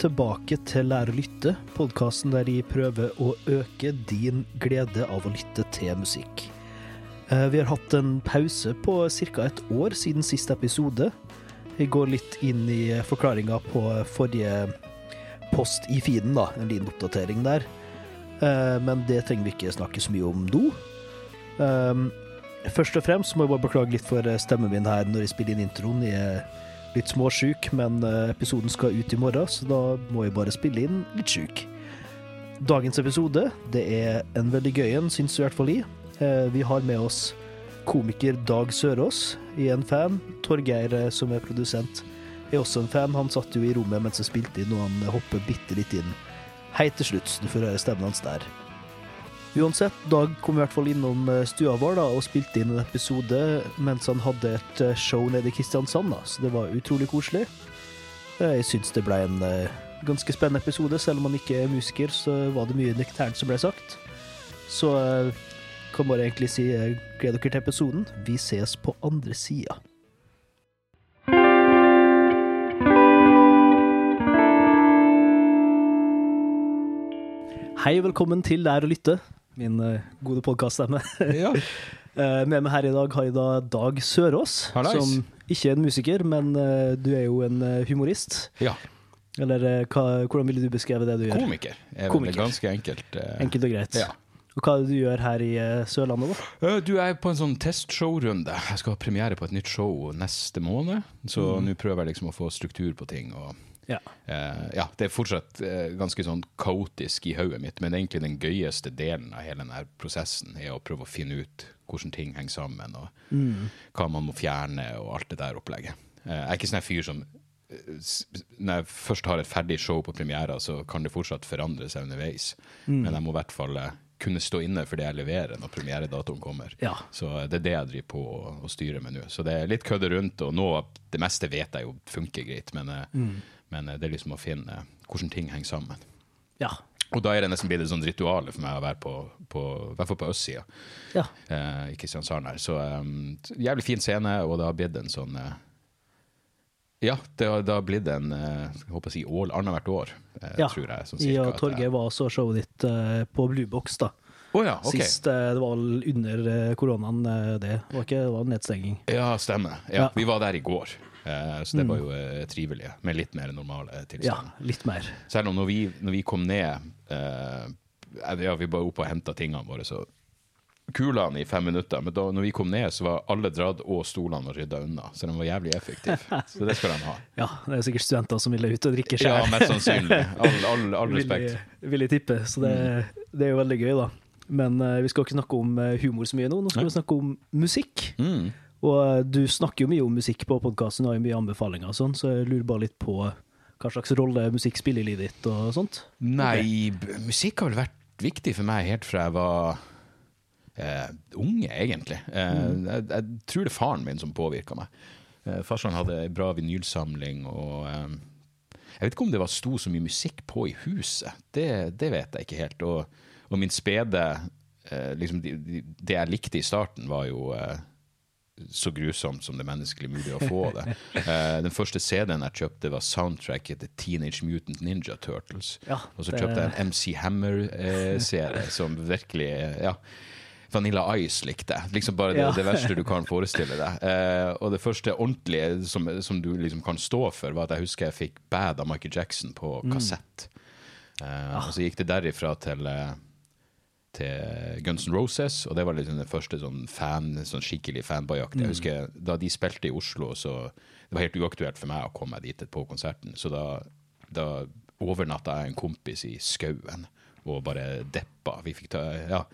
Tilbake til Lær å lytte, podkasten der jeg prøver å øke din glede av å lytte til musikk. Eh, Vi har hatt en pause på ca. et år siden siste episode. Vi går litt inn i forklaringa på forrige post i feeden, da. En liten oppdatering der. Eh, Men det trenger vi ikke snakke så mye om nå. Um, Først og fremst må jeg bare beklage litt for stemmen min her når jeg spiller inn introen. Jeg litt småsjuk, men eh, episoden skal ut i morgen, så da må jeg bare spille inn litt sjuk. Dagens episode det er en veldig gøy en, syns i hvert fall jeg. Eh, Vi har med oss komiker Dag Sørås, er en fan. Torgeir, eh, som er produsent, er også en fan. Han satt jo i rommet mens jeg spilte inn, og han hopper bitte litt inn Hei til slutt, du får høre stemmen hans der. Uansett, Dag kom i hvert fall innom eh, stua vår da, og spilte inn en episode mens han hadde et eh, show nede i Kristiansand, da, så det var utrolig koselig. Eh, Jeg syns det ble en ganske spennende episode, selv om han ikke er musiker, så var det mye nøkternt som ble sagt. Så jeg kan bare egentlig si gled dere til episoden. Vi ses på andre sida. Hei, velkommen til Lær å lytte, min eh, gode podkaststemme. Ja. Eh, Med meg her i dag har jeg da Dag Sørås, Hallais. som ikke er en musiker, men eh, du er jo en humorist. ja. Eller hva, hvordan ville du beskrevet det du gjør? Komiker er vel Komiker. ganske enkelt. Enkelt og greit. Ja. Og hva er det du gjør her i Sørlandet, da? Du er på en sånn testshowrunde. Jeg skal ha premiere på et nytt show neste måned. Så nå prøver jeg liksom å få struktur på ting. Og, Ja. eh, ja, det er fortsatt eh, ganske sånn kaotisk i hodet mitt, men egentlig den gøyeste delen av hele denne prosessen er å prøve å finne ut hvordan ting henger sammen, og hva man må fjerne, og alt det der opplegget. Eh, jeg er ikke sånn fyr som Når jeg først har et ferdig show på premiera, så kan det fortsatt forandre seg underveis. Men jeg må i hvert fall kunne stå inne for det jeg leverer når premieredatoen kommer. Ja. Så det er det jeg driver på å, å styre med nå. Så det er litt kødde rundt, og nå det meste vet jeg jo funker greit, men, eh, men eh, det er liksom å finne hvordan ting henger sammen. Ja. Og da er det nesten blitt et sånt ritual for meg å være på, på i hvert fall på østsida ja. eh, i Kristiansand her. Så um, jævlig fin scene, og det har blitt en sånn eh, Ja, det har, det har blitt en eh, jeg håper å si år, annethvert år, eh, ja. tror jeg. Sånn at Torgeir var også showet ditt uh, på Blue Box, da. Å ja, ok. Sist, uh, det var vel under koronaen, uh, det. Det var ikke det var nedstenging. Ja, stemmer. Ja, Ja. Vi var der i går, så det var jo eh, trivelig. Med litt mer normale Ja, tilstander. litt mer. Selv om når vi, når vi kom ned eh, Ja, vi var oppe og henta tingene våre, så kulene i fem minutter. Men da når vi kom ned, så var alle dratt, og stolene var rydda unna. Så de var jævlig effektive. Så det skal de ha. Ja, det er sikkert studenter som ville ut og drikke Ja, mest sannsynlig. All, all, all respekt. Vil, vil jeg tippe, så det, det er jo veldig gøy, da. Men uh, vi skal ikke snakke om eh, humor så mye nå, nå skal vi snakke om musikk. Mm. Og eh, du snakker jo mye om musikk på podkasten, har jo mye anbefalinger og sånn, så jeg lurer bare litt på hva slags rolle musikk spiller i livet ditt og sånt. Nei, okay. musikk har vel vært viktig for meg helt fra jeg var eh, unge, egentlig. Eh, jeg, jeg tror det er faren min som påvirka meg. Eh, Farsan hadde ei bra vinylsamling, og eh, jeg vet ikke om det var sto så mye musikk på i huset. Det, det vet jeg ikke helt. Og, og min spede eh, liksom, de, de, Det jeg likte i starten, var jo eh, så grusomt som det er menneskelig mulig å få det. Uh, den første CD-en jeg kjøpte, var soundtracket til Teenage Mutant Ninja Turtles. Ja, og så kjøpte jeg en MC Hammer-serie som virkelig Ja. Vanilla Ice likte jeg. Liksom bare det, Ja. det verste du kan forestille deg. Eh, og det første ordentlige som, som du liksom kan stå for, var at jeg husker jeg fikk Bad av Michael Jackson på Mm. kassett. Eh, Ah. Og så gikk det derifra til eh, til Guns N' Roses, og det var liksom den første sånn fan, sånn skikkelig fanboyjakt. Mm. Jeg husker da de spilte i Oslo, så det var helt uaktuelt for meg å komme meg dit på konserten. Så da, da overnatta jeg en kompis i skauen og bare deppa. Vi fikk ta, ja.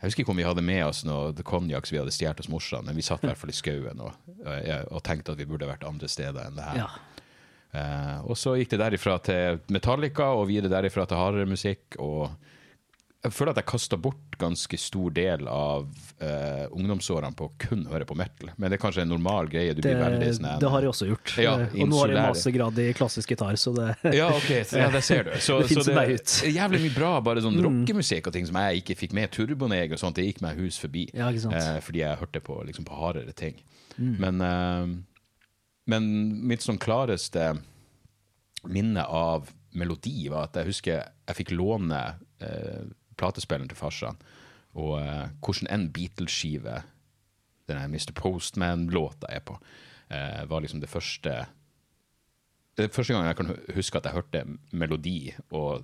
Jeg husker ikke om vi hadde med oss noe konjakk som vi hadde stjålet hos morsan, men vi satt i hvert fall i skauen og, og, og tenkte at vi burde vært andre steder enn det her. Ja. Uh, og så gikk det derifra til Metallica, og videre derifra til hardere musikk. Og jeg føler at jeg kasta bort ganske stor del av uh, ungdomsårene på å kun høre på metal. Men det er kanskje en normal greie. Du Det, blir veldig sånn det har jeg også gjort. Ja, og nå har jeg mastergrad i klassisk gitar, så det Ja, ok, ja, det ser du. Så, Det så det er jævlig mye bra, bare sånn rockemusikk og ting som jeg ikke fikk med. Turboneg og sånt, det gikk meg hus forbi. Ja. Eh, fordi jeg hørte på, liksom, på hardere ting. Men, uh, men mitt sånn klareste minne av melodi, var at jeg husker jeg fikk låne platespilleren til farsan, og uh, hvordan en Beatles-skive denne Mr. Postman-låta er på, uh, var liksom det første det er første gang jeg kan huske at jeg hørte melodi. og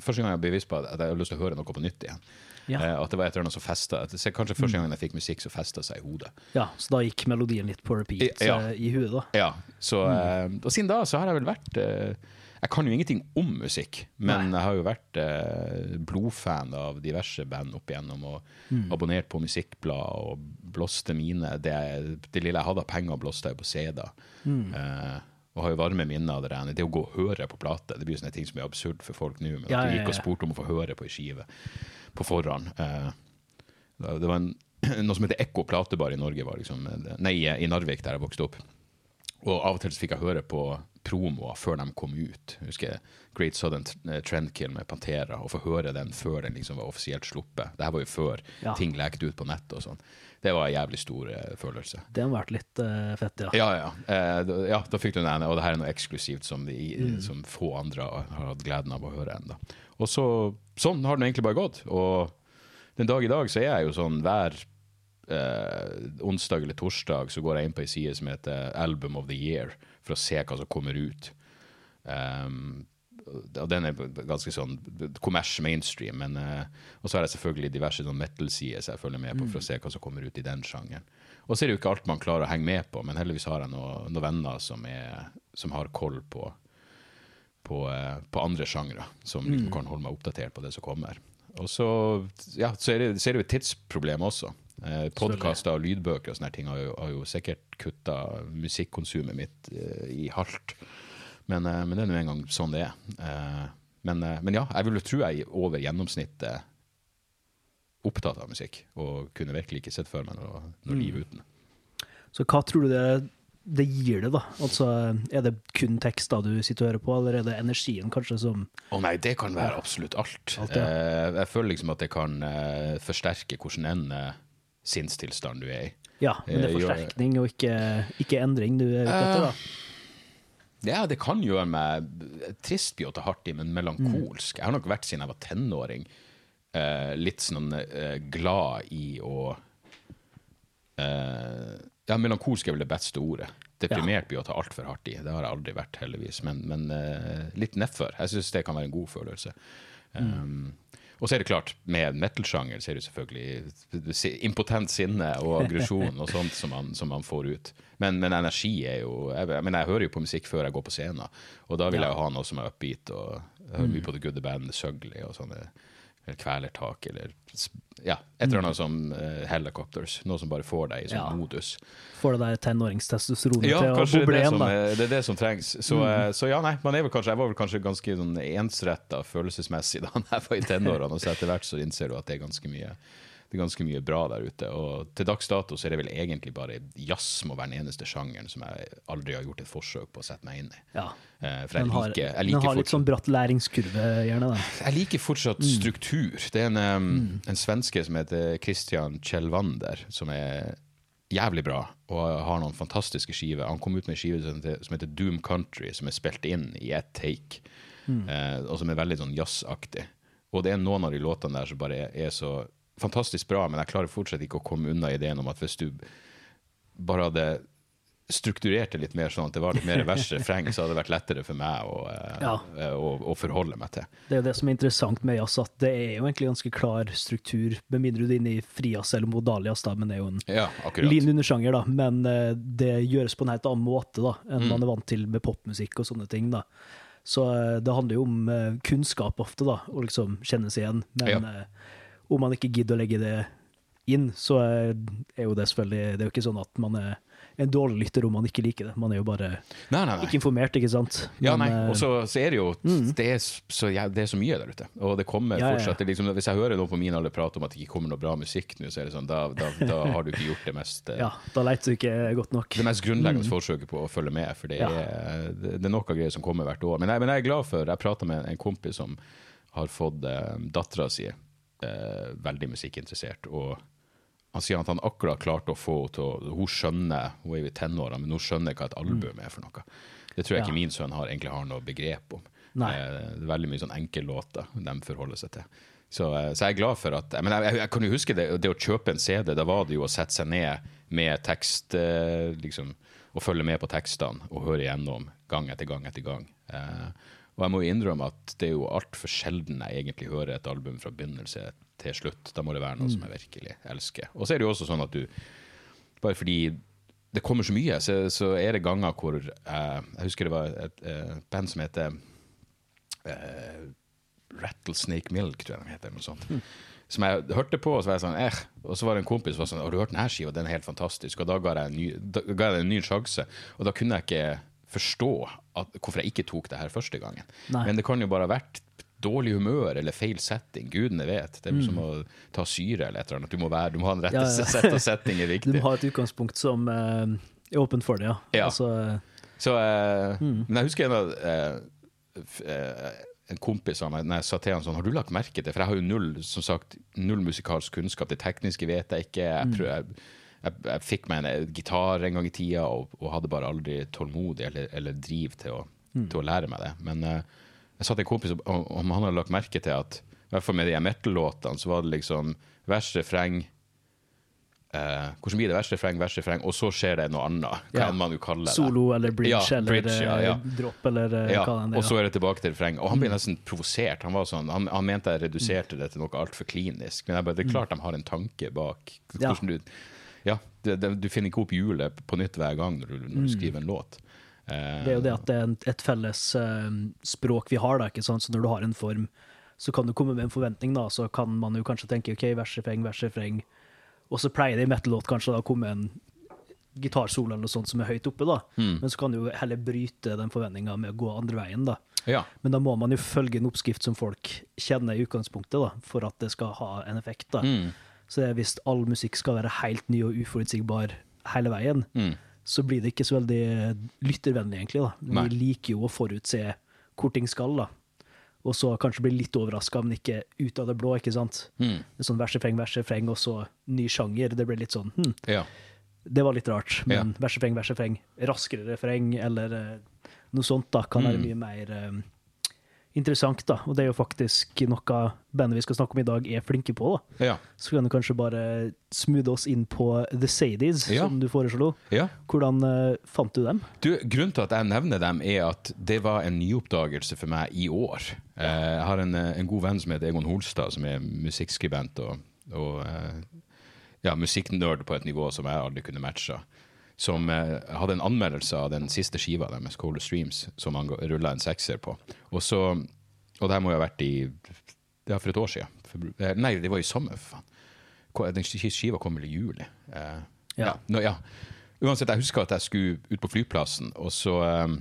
Første gang jeg ble bevisst på at jeg hadde lyst til å høre noe på nytt igjen. Ja. Eh, at det var et eller annet som festa. Kanskje første gangen jeg fikk musikk, så festa seg i hodet. Ja, så da gikk melodien litt på repeat Ja. eh, i huet, da. Ja, så, eh, Og siden da så har jeg vel vært eh, Jeg kan jo ingenting om musikk, men jeg har jo vært eh, blodfan av diverse band opp igjennom, og abonnert på musikkblad og blåste mine Det, det lille jeg hadde av penger, blåste jeg på CD-er. Eh, og har jo varme minner av det der. Det å gå og høre på plate, det blir jo sånne ting som er absurd for folk nå. Men Ja, at du gikk og spurte om å få høre på ei skive på forhånd. Eh, det var en, noe som heter Ekko platebar i Norge, var liksom, nei, i Narvik, der jeg vokste opp. Og av og til så fikk jeg høre på promoer før de kom ut. Jeg husker Great Southern eh, Trendkill med Pantera, og få høre den før den liksom var offisielt sluppet. Dette var jo før Ja. ting lekte ut på nettet og sånn. Det var en jævlig stor eh, følelse. Det har vært litt eh, fett, ja. Ja, ja. Eh, da- ja, da fikk du den, og det her er noe eksklusivt som, de, som få andre har har hatt gleden av å høre ennå. Og så, sånn har den egentlig bare gått. Og den dag i dag så er jeg jo sånn hver eh, onsdag eller torsdag så går jeg inn på ei side som heter Album of the Year, for å se hva som kommer ut. Um, og den er ganske sånn kommers mainstream, men uh, Og så har jeg selvfølgelig diverse sånn metal-sider som jeg følger med på for å se hva som kommer ut i den sjangeren. Og så er det jo ikke alt man klarer å henge med på, men heldigvis har jeg noen, noe venner som, er, som har koll på, på, uh, på andre sjangre, som liksom kan holde meg oppdatert på det som kommer. Og så, ja, så er det, så er det jo et tidsproblem også. Eh, Podkaster og lydbøker og sånne ting har jo, har jo sikkert kutta musikkonsumet mitt eh, i halvt. Men, eh, men det er nå engang sånn det er. Eh, men, eh, men ja, jeg vil jo tro jeg er over gjennomsnittet opptatt av musikk, og kunne virkelig ikke sett for meg noe, noe liv uten. Så hva tror du det, det gir det, da? Altså, er det kun tekster du sitter og hører på, eller er det energien kanskje som Å nei, det kan være absolutt alt. Alt, ja. eh, jeg føler liksom at det kan eh, forsterke hvordan en eh, sinnstilstand du er i. Ja, men det er Eh, forsterkning og ikke, ikke endring du er ute etter, da. Ja, det kan gjøre meg trist blir å ta hardt i, men melankolsk. Jeg har nok vært siden jeg var tenåring eh, litt sånn eh, glad i å eh, Ja, melankolsk er vel det beste ordet. Deprimert blir å ta altfor hardt i. Det har jeg aldri vært, heldigvis. Men, men eh, litt nedfor. Jeg syns det kan være en god følelse. Um, og så er det klart, med metal-sjanger så er det selvfølgelig impotent sinne og aggresjon og sånt som man, som man får ut. Men, men energi er jo jeg, jeg, jeg hører jo på musikk før jeg går på scenen, og da vil jeg jo ha noe som er upbeat. og Jeg hører mye på The Good, The Band, The Sugly og sånne eller Kvelertak eller ja, et eller annet som uh, Helicopters. Noe som bare får deg i sånn Ja. modus. Får det der tenåringstestosteronet Ja, til å boble det, igjen, da. det er det som trengs. Så, mm. så ja, nei, kanskje, jeg var vel kanskje ganske sånn ensretta følelsesmessig da jeg var i tenårene, og så etter hvert så innser du at det er ganske mye det er ganske mye bra der ute. Og til dags dato så er det vel egentlig bare jazz må være den eneste sjangeren som jeg aldri har gjort et forsøk på å sette meg inn i. Ja. Eh, For jeg Den har, liker, jeg den har litt sånn bratt læringskurve, gjerne. da. jeg liker fortsatt struktur. Det er en, um, en svenske som heter Christian Kjellvander, som er jævlig bra og har noen fantastiske skiver. Han kom ut med en skive som heter, Doom Country, som er spilt inn i ett take, eh, og som er veldig sånn jazzaktig. Og det er noen av de låtene der som bare er så fantastisk bra, men jeg klarer fortsatt ikke å komme unna ideen om at hvis du bare hadde strukturert det litt mer sånn at det var litt mer vers refreng, så hadde det vært lettere for meg å, eh, Ja. eh, å, å forholde meg til. Det er jo det som er interessant med jazz, at det er jo egentlig ganske klar struktur, med mindre du er inne i frijazz eller Modalias da, men det er jo en Ja, lin undersjanger, da. Men eh, det gjøres på en helt annen måte da, enn Mm. man er vant til med popmusikk og sånne ting. da. Så det handler jo om kunnskap ofte, da, å liksom kjenne seg igjen. Men Ja. Om man ikke gidder å legge det inn, så er jo det selvfølgelig Det er jo ikke sånn at man er en dårlig lytter om man ikke liker det. Man er jo bare Nei, nei, nei. ikke informert, ikke sant? Ja, nei, eh, og så, så er det jo det, er så, ja, det er så mye der ute. Og det kommer Ja, fortsatt det liksom, Hvis jeg hører noen på min alder prate om at det ikke kommer noe bra musikk nå, så er det sånn, da, da, da har du ikke gjort det mest eh, ja, da leter du ikke godt nok. det mest grunnleggende forsøket på å følge med, for det er, det, er noe greier som kommer hvert år. Men jeg, men jeg er glad for Jeg prata med en kompis som har fått eh, dattera si eh, veldig musikkinteressert. og han sier at han akkurat klarte å få henne til Hun skjønner, hun er jo i tenårene, men hun skjønner hva et album er for noe. Det tror jeg Ja. ikke min sønn har, egentlig har noe begrep om. Nei. Eh, Det er veldig mye sånn enkellåter de forholder seg til. Så, eh, så jeg er glad for at Men jeg, jeg, jeg kan jo huske det, det å kjøpe en CD, da var det jo å sette seg ned med tekst, eh, liksom, og følge med på tekstene og høre igjennom gang etter gang etter gang. Eh, og jeg må innrømme at det er jo altfor sjelden jeg egentlig hører et album fra begynnelse til slutt. Da må det være noe som jeg virkelig elsker. Og så er det jo også sånn at du bare fordi det kommer så mye, så, så er det ganger hvor eh, Jeg husker det var et eh, band som heter eh, Rattlesnake Milk, tror jeg de heter. Noe sånt. Som jeg hørte på, og så var jeg sånn eh. Og så var det en kompis som var sånn Har du hørt denne skiva? Den er helt fantastisk. Og da ga jeg en da ga jeg en ny sjanse. Og da kunne jeg ikke forstå at, hvorfor jeg ikke tok det her første gangen. Nei. Men det kan jo bare ha vært dårlig humør eller feil setting. Gudene vet. Det er mm. som å ta syre eller et eller annet. Du må, være, du må ha en rett Mm. Ja, ja. sett og setting er viktig. Du må ha et utgangspunkt som uh, er åpent for det, ja. Ja. Altså, uh, Så, uh, Mm. Men jeg husker en, av, en kompis av meg når jeg sa til han sånn Har du lagt merke til For jeg har jo null som sagt, null musikalsk kunnskap. Det tekniske vet jeg ikke. Jeg, Mm. Jeg, jeg, fikk meg en eh, gitar en gang i tida og, og hadde bare aldri tålmodig eller, eller driv til å, Mm. til å lære meg det. Men uh, jeg sa til en kompis om, om han hadde lagt merke til at i hvert fall med de metal-låtene så var det liksom vers, refreng uh, Hvordan blir det? Vers, refreng, vers, refreng, og så skjer det noe annet. Hva Ja. man jo kaller det. solo eller bridge Ja, eller bridge, ja, ja. dropp eller eh, Ja, hva det og er. så er det tilbake til refreng. Og han ble nesten provosert. Han, var sånn, han, han mente jeg reduserte det til noe altfor klinisk. Men jeg bare, det er klart de har en tanke bak hvordan du Ja, det, det, du finner ikke opp hjulet på nytt hver gang når du, når du skriver en låt. Eh, Det er jo det at det er et felles eh, språk vi har, da, ikke sant? så når du har en form, så kan du komme med en forventning, da, så kan man jo kanskje tenke OK, vers, refreng, vers, refreng. Og så pleier det i metal-låt kanskje da å komme en gitarsolo eller noe sånt som er høyt oppe, da. Mm. Men så kan du jo heller bryte den forventninga med å gå andre veien, da. ja. Men da må man jo følge en oppskrift som folk kjenner i utgangspunktet, da, for at det skal ha en effekt. da. Mm. Så er hvis all musikk skal være helt ny og uforutsigbar hele veien, Mm. så blir det ikke så veldig lyttervennlig, egentlig. da. Vi Nei. liker jo å forutse hvor ting skal, da. Og så kanskje bli litt overraska, men ikke ut av det blå, ikke sant. Mm. Sånn vers, refreng, og så ny sjanger. Det blir litt sånn hm, ja. det var litt rart. Men Ja. versefreng, versefreng, raskere refreng, eller eh, noe sånt, da, kan være Mm. mye mer eh, interessant, da. Og det er jo faktisk noe bandet vi skal snakke om i dag, er flinke på, da. Ja. Så kan du kanskje bare smoothe oss inn på The Sadies, Ja. som du foreslo. ja. Hvordan uh, fant du dem? Du, grunnen til at jeg nevner dem, er at det var en nyoppdagelse for meg i år. Eh, Jeg har en, eh, en god venn som heter Egon Holstad, som er musikkskribent og, og uh, ja, musikknerd på et nivå som jeg aldri kunne matcha. Som eh, hadde en anmeldelse av den siste skiva deres, Cold Streams, som han rulla en sekser på. Og så, og det her må jo ha vært i ja, for et år siden. For, eh, Nei, det var i sommer, for faen. Den skiva kom vel i juli. Eh, Ja. Nå, ja. Uansett, jeg husker at jeg skulle ut på flyplassen, og så eh,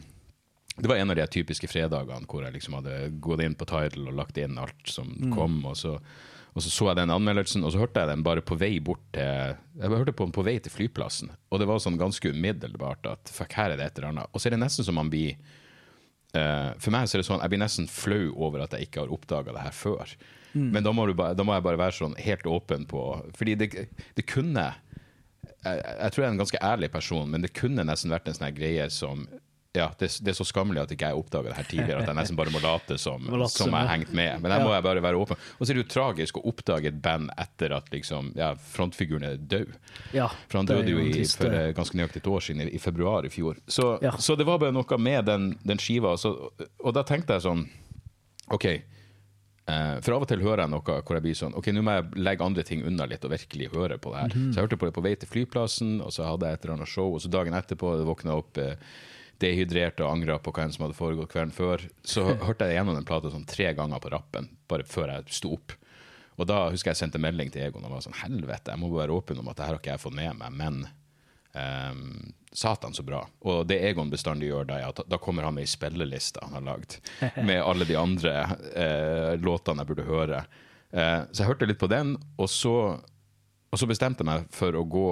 Det var en av de typiske fredagene hvor jeg liksom hadde gått inn på Tidal og lagt inn alt som kom, og så, og så så jeg den anmeldelsen, og så hørte jeg den bare på vei bort til Jeg hørte på den på vei til flyplassen, og det var sånn ganske umiddelbart at fuck, her er det et eller annet. Og så er det nesten som man blir uh, For meg så er det sånn, jeg blir nesten flau over at jeg ikke har oppdaga det her før. Men da må, du bare, da må jeg bare være sånn helt åpen på Fordi det, det kunne jeg, jeg tror jeg er en ganske ærlig person, men det kunne nesten vært en sånn greie som ja, det, det er så skammelig at ikke jeg oppdaga det her tidligere, at jeg nesten bare må late som, Må late som som, jeg har hengt med. Men her må jeg bare være åpen. Og så er det jo tragisk å oppdage et band etter at liksom, ja, frontfiguren er død. Ja, For han døde jo i, for eh, ganske nøyaktig et år siden, i, i februar i fjor. Så, Ja. så det var bare noe med den, den skiva. Så, og da tenkte jeg sånn OK. eh, for av og til hører jeg noe hvor jeg blir sånn OK, nå må jeg legge andre ting unna litt og virkelig høre på det her. Mhm. Så jeg hørte på det på vei til flyplassen, og så hadde jeg et eller annet show, og så dagen etterpå våkna jeg opp eh, dehydrert og angra på hva som hadde foregått kvelden før. Så hørte jeg gjennom den plata sånn tre ganger på rappen, bare før jeg sto opp. Og da husker jeg sendte melding til Egon og var sånn Helvete, jeg må være åpen om at det her har ikke jeg fått med meg, men um, Satan, så bra. Og det Egon bestandig gjør, da er at da kommer han med ei spilleliste han har lagd, med alle de andre uh, låtene jeg burde høre. Uh, så jeg hørte litt på den, og så, og så bestemte jeg meg for å gå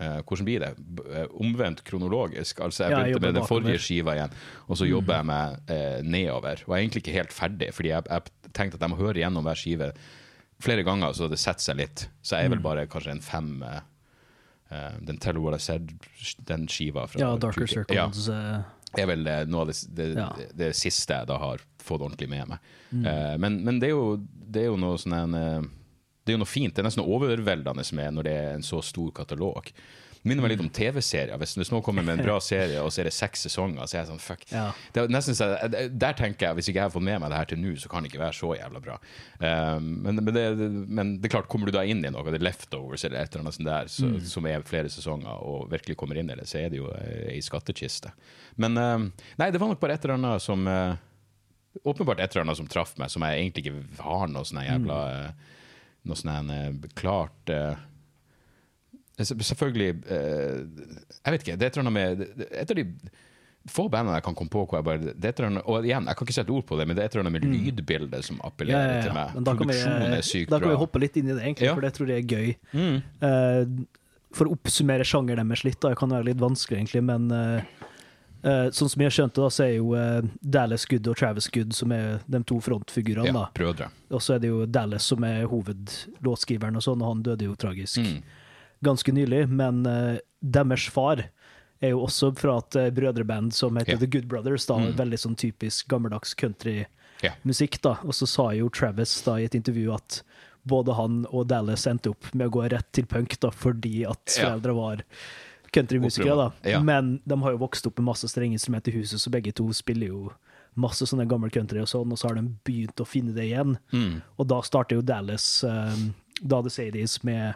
eh, hvordan blir det? Eh, Omvendt kronologisk. Altså Jeg Ja, jeg begynte jobber med den forrige skiva igjen, og så jobber jeg meg eh, nedover. Og jeg er egentlig ikke helt ferdig, fordi jeg, jeg tenkte at jeg må høre gjennom hver skive flere ganger, så det setter seg litt. Så jeg er vel Mm. bare kanskje en fem eh, Den Tell What I Said, den skiva fra Ja, Darker 20 Ja, Circles. eh, er vel noe av det, det, Ja. det, siste jeg da har fått ordentlig med meg. Eh, men men det, er jo, det er jo noe sånn en Det er jo noe fint. Det er nesten overveldende med når det er en så stor katalog. Minner meg litt om TV-serier. Hvis, hvis noen kommer med en bra serie, og så er det seks sesonger, så er jeg sånn fuck. Ja. Det nesten der tenker jeg, hvis ikke jeg har fått med meg det her til nå, så kan det ikke være så jævla bra. Um, men, men, det, men det er klart, kommer du da inn i noe, det er leftovers eller et eller annet sånt der, så, som er flere sesonger, og virkelig kommer inn i det, så er det jo ei skattkiste. Men um, nei, det var nok bare et eller annet som uh, Åpenbart et eller annet som traff meg, som jeg egentlig ikke har noe sånn jævla uh, Noe sånn en klart uh, Selvfølgelig eh, Jeg vet ikke. Det er et eller annet med Et av de få bandene jeg kan komme på hvor jeg bare det annet, Og igjen, jeg kan ikke sette ord på det, men det er et eller annet med lydbildet som appellerer ja, ja. til meg. Kan, vi, er sykt da kan vi hoppe litt inn i det, egentlig, Ja. for det tror jeg er gøy. Mm. Uh, for å oppsummere sjangeren deres litt, da, det kan være litt vanskelig, egentlig, men eh, eh, sånn som jeg skjønte, da, så er jo uh, Dallas Good og Travis Good som er de to frontfigurene. Ja, brødre. Og så er det jo Dallas som er hovedlåtskriveren, og sånn, og han døde jo tragisk Mm. ganske nylig. Men uh, deres far er jo også fra et brødreband som heter Ja. The Good Brothers. da, Mm. Veldig sånn typisk gammeldags countrymusikk. Ja. da, Og så sa jo Travis da i et intervju at både han og Dallas endte opp med å gå rett til punk da, fordi at foreldre var countrymusikere. da. Ja. Men de har jo vokst opp med masse strengeinstrument i huset, så begge to spiller jo masse sånne gammel country og sånn, og så har de begynt å finne det igjen. Mm. Og da starter jo Dallas um, Da The Sadies med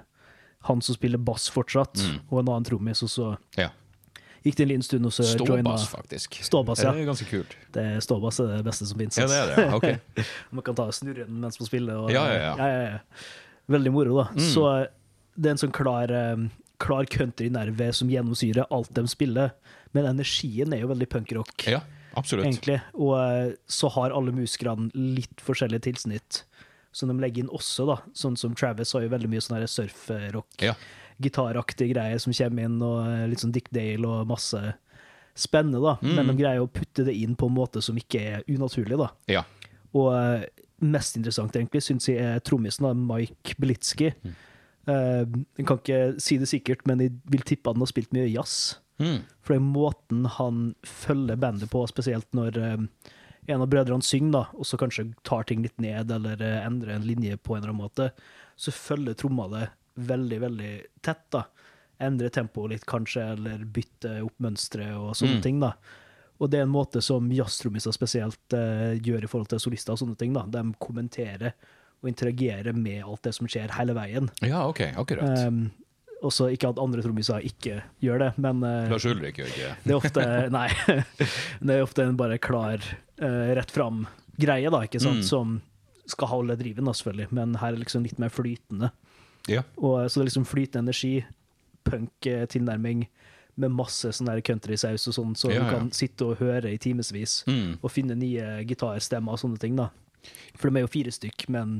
han som spiller bass fortsatt, Mm. og en annen trommis, og så Ja. gikk det en liten stund, og så joina Ståbass, faktisk. Ståbass, ja. Det er ganske kult. Det Ståbass er det beste som finnes. Ja, det er det. ja. Ok. Man kan ta snurren mens man spiller. Og, Ja, ja, ja. Veldig moro, da. Mm. Så det er en sånn klar, um, klar countrynerve som gjennomsyrer alt de spiller, men energien er jo veldig punkrock. Ja, absolutt. egentlig. Og eh, så har alle musikerne litt forskjellige tilsnitt som de legger inn også, da. Sånn som Travis har jo veldig mye sånn surfrock, Ja. gitaraktige greier som kommer inn, og eh, litt sånn Dick Dale og masse spennende, da. Mm. Men de greier å putte det inn på en måte som ikke er unaturlig, da. ja. Og eh, mest interessant, egentlig, syns jeg er trommisen, Mike Blitzky. Mm. Eh, jeg kan ikke si det sikkert, men jeg vil tippe at han har spilt mye jazz. Mm. For det er måten han følger bandet på, spesielt når eh, en av brødrene synger, da, og så kanskje tar ting litt ned eller eh, endrer en linje på en eller annen måte, så følger tromma det veldig, veldig tett. da. Endrer tempoet litt, kanskje, eller bytter opp mønstre og sånne Mm. ting. da. Og det er en måte som jazztrommiser spesielt uh, gjør i forhold til solister og sånne ting. da. De kommenterer og interagere med alt det som skjer hele veien. ja, ok, akkurat. Um, også ikke at andre trommiser ikke gjør det, men uh, Lars Ulrik gjør ikke det. det er ofte Nei. Det er ofte en bare klar, uh, rett fram-greie, da, ikke sant, Mm. som skal holde driven, da, selvfølgelig. Men her er liksom litt mer flytende. Ja. Og, så det er liksom flytende energi, punk-tilnærming, med masse sånn countrysaus og sånn, så Ja, du kan sitte og høre i timevis Mm. og finne nye gitarstemmer og sånne ting, da. For de er jo fire stykk, men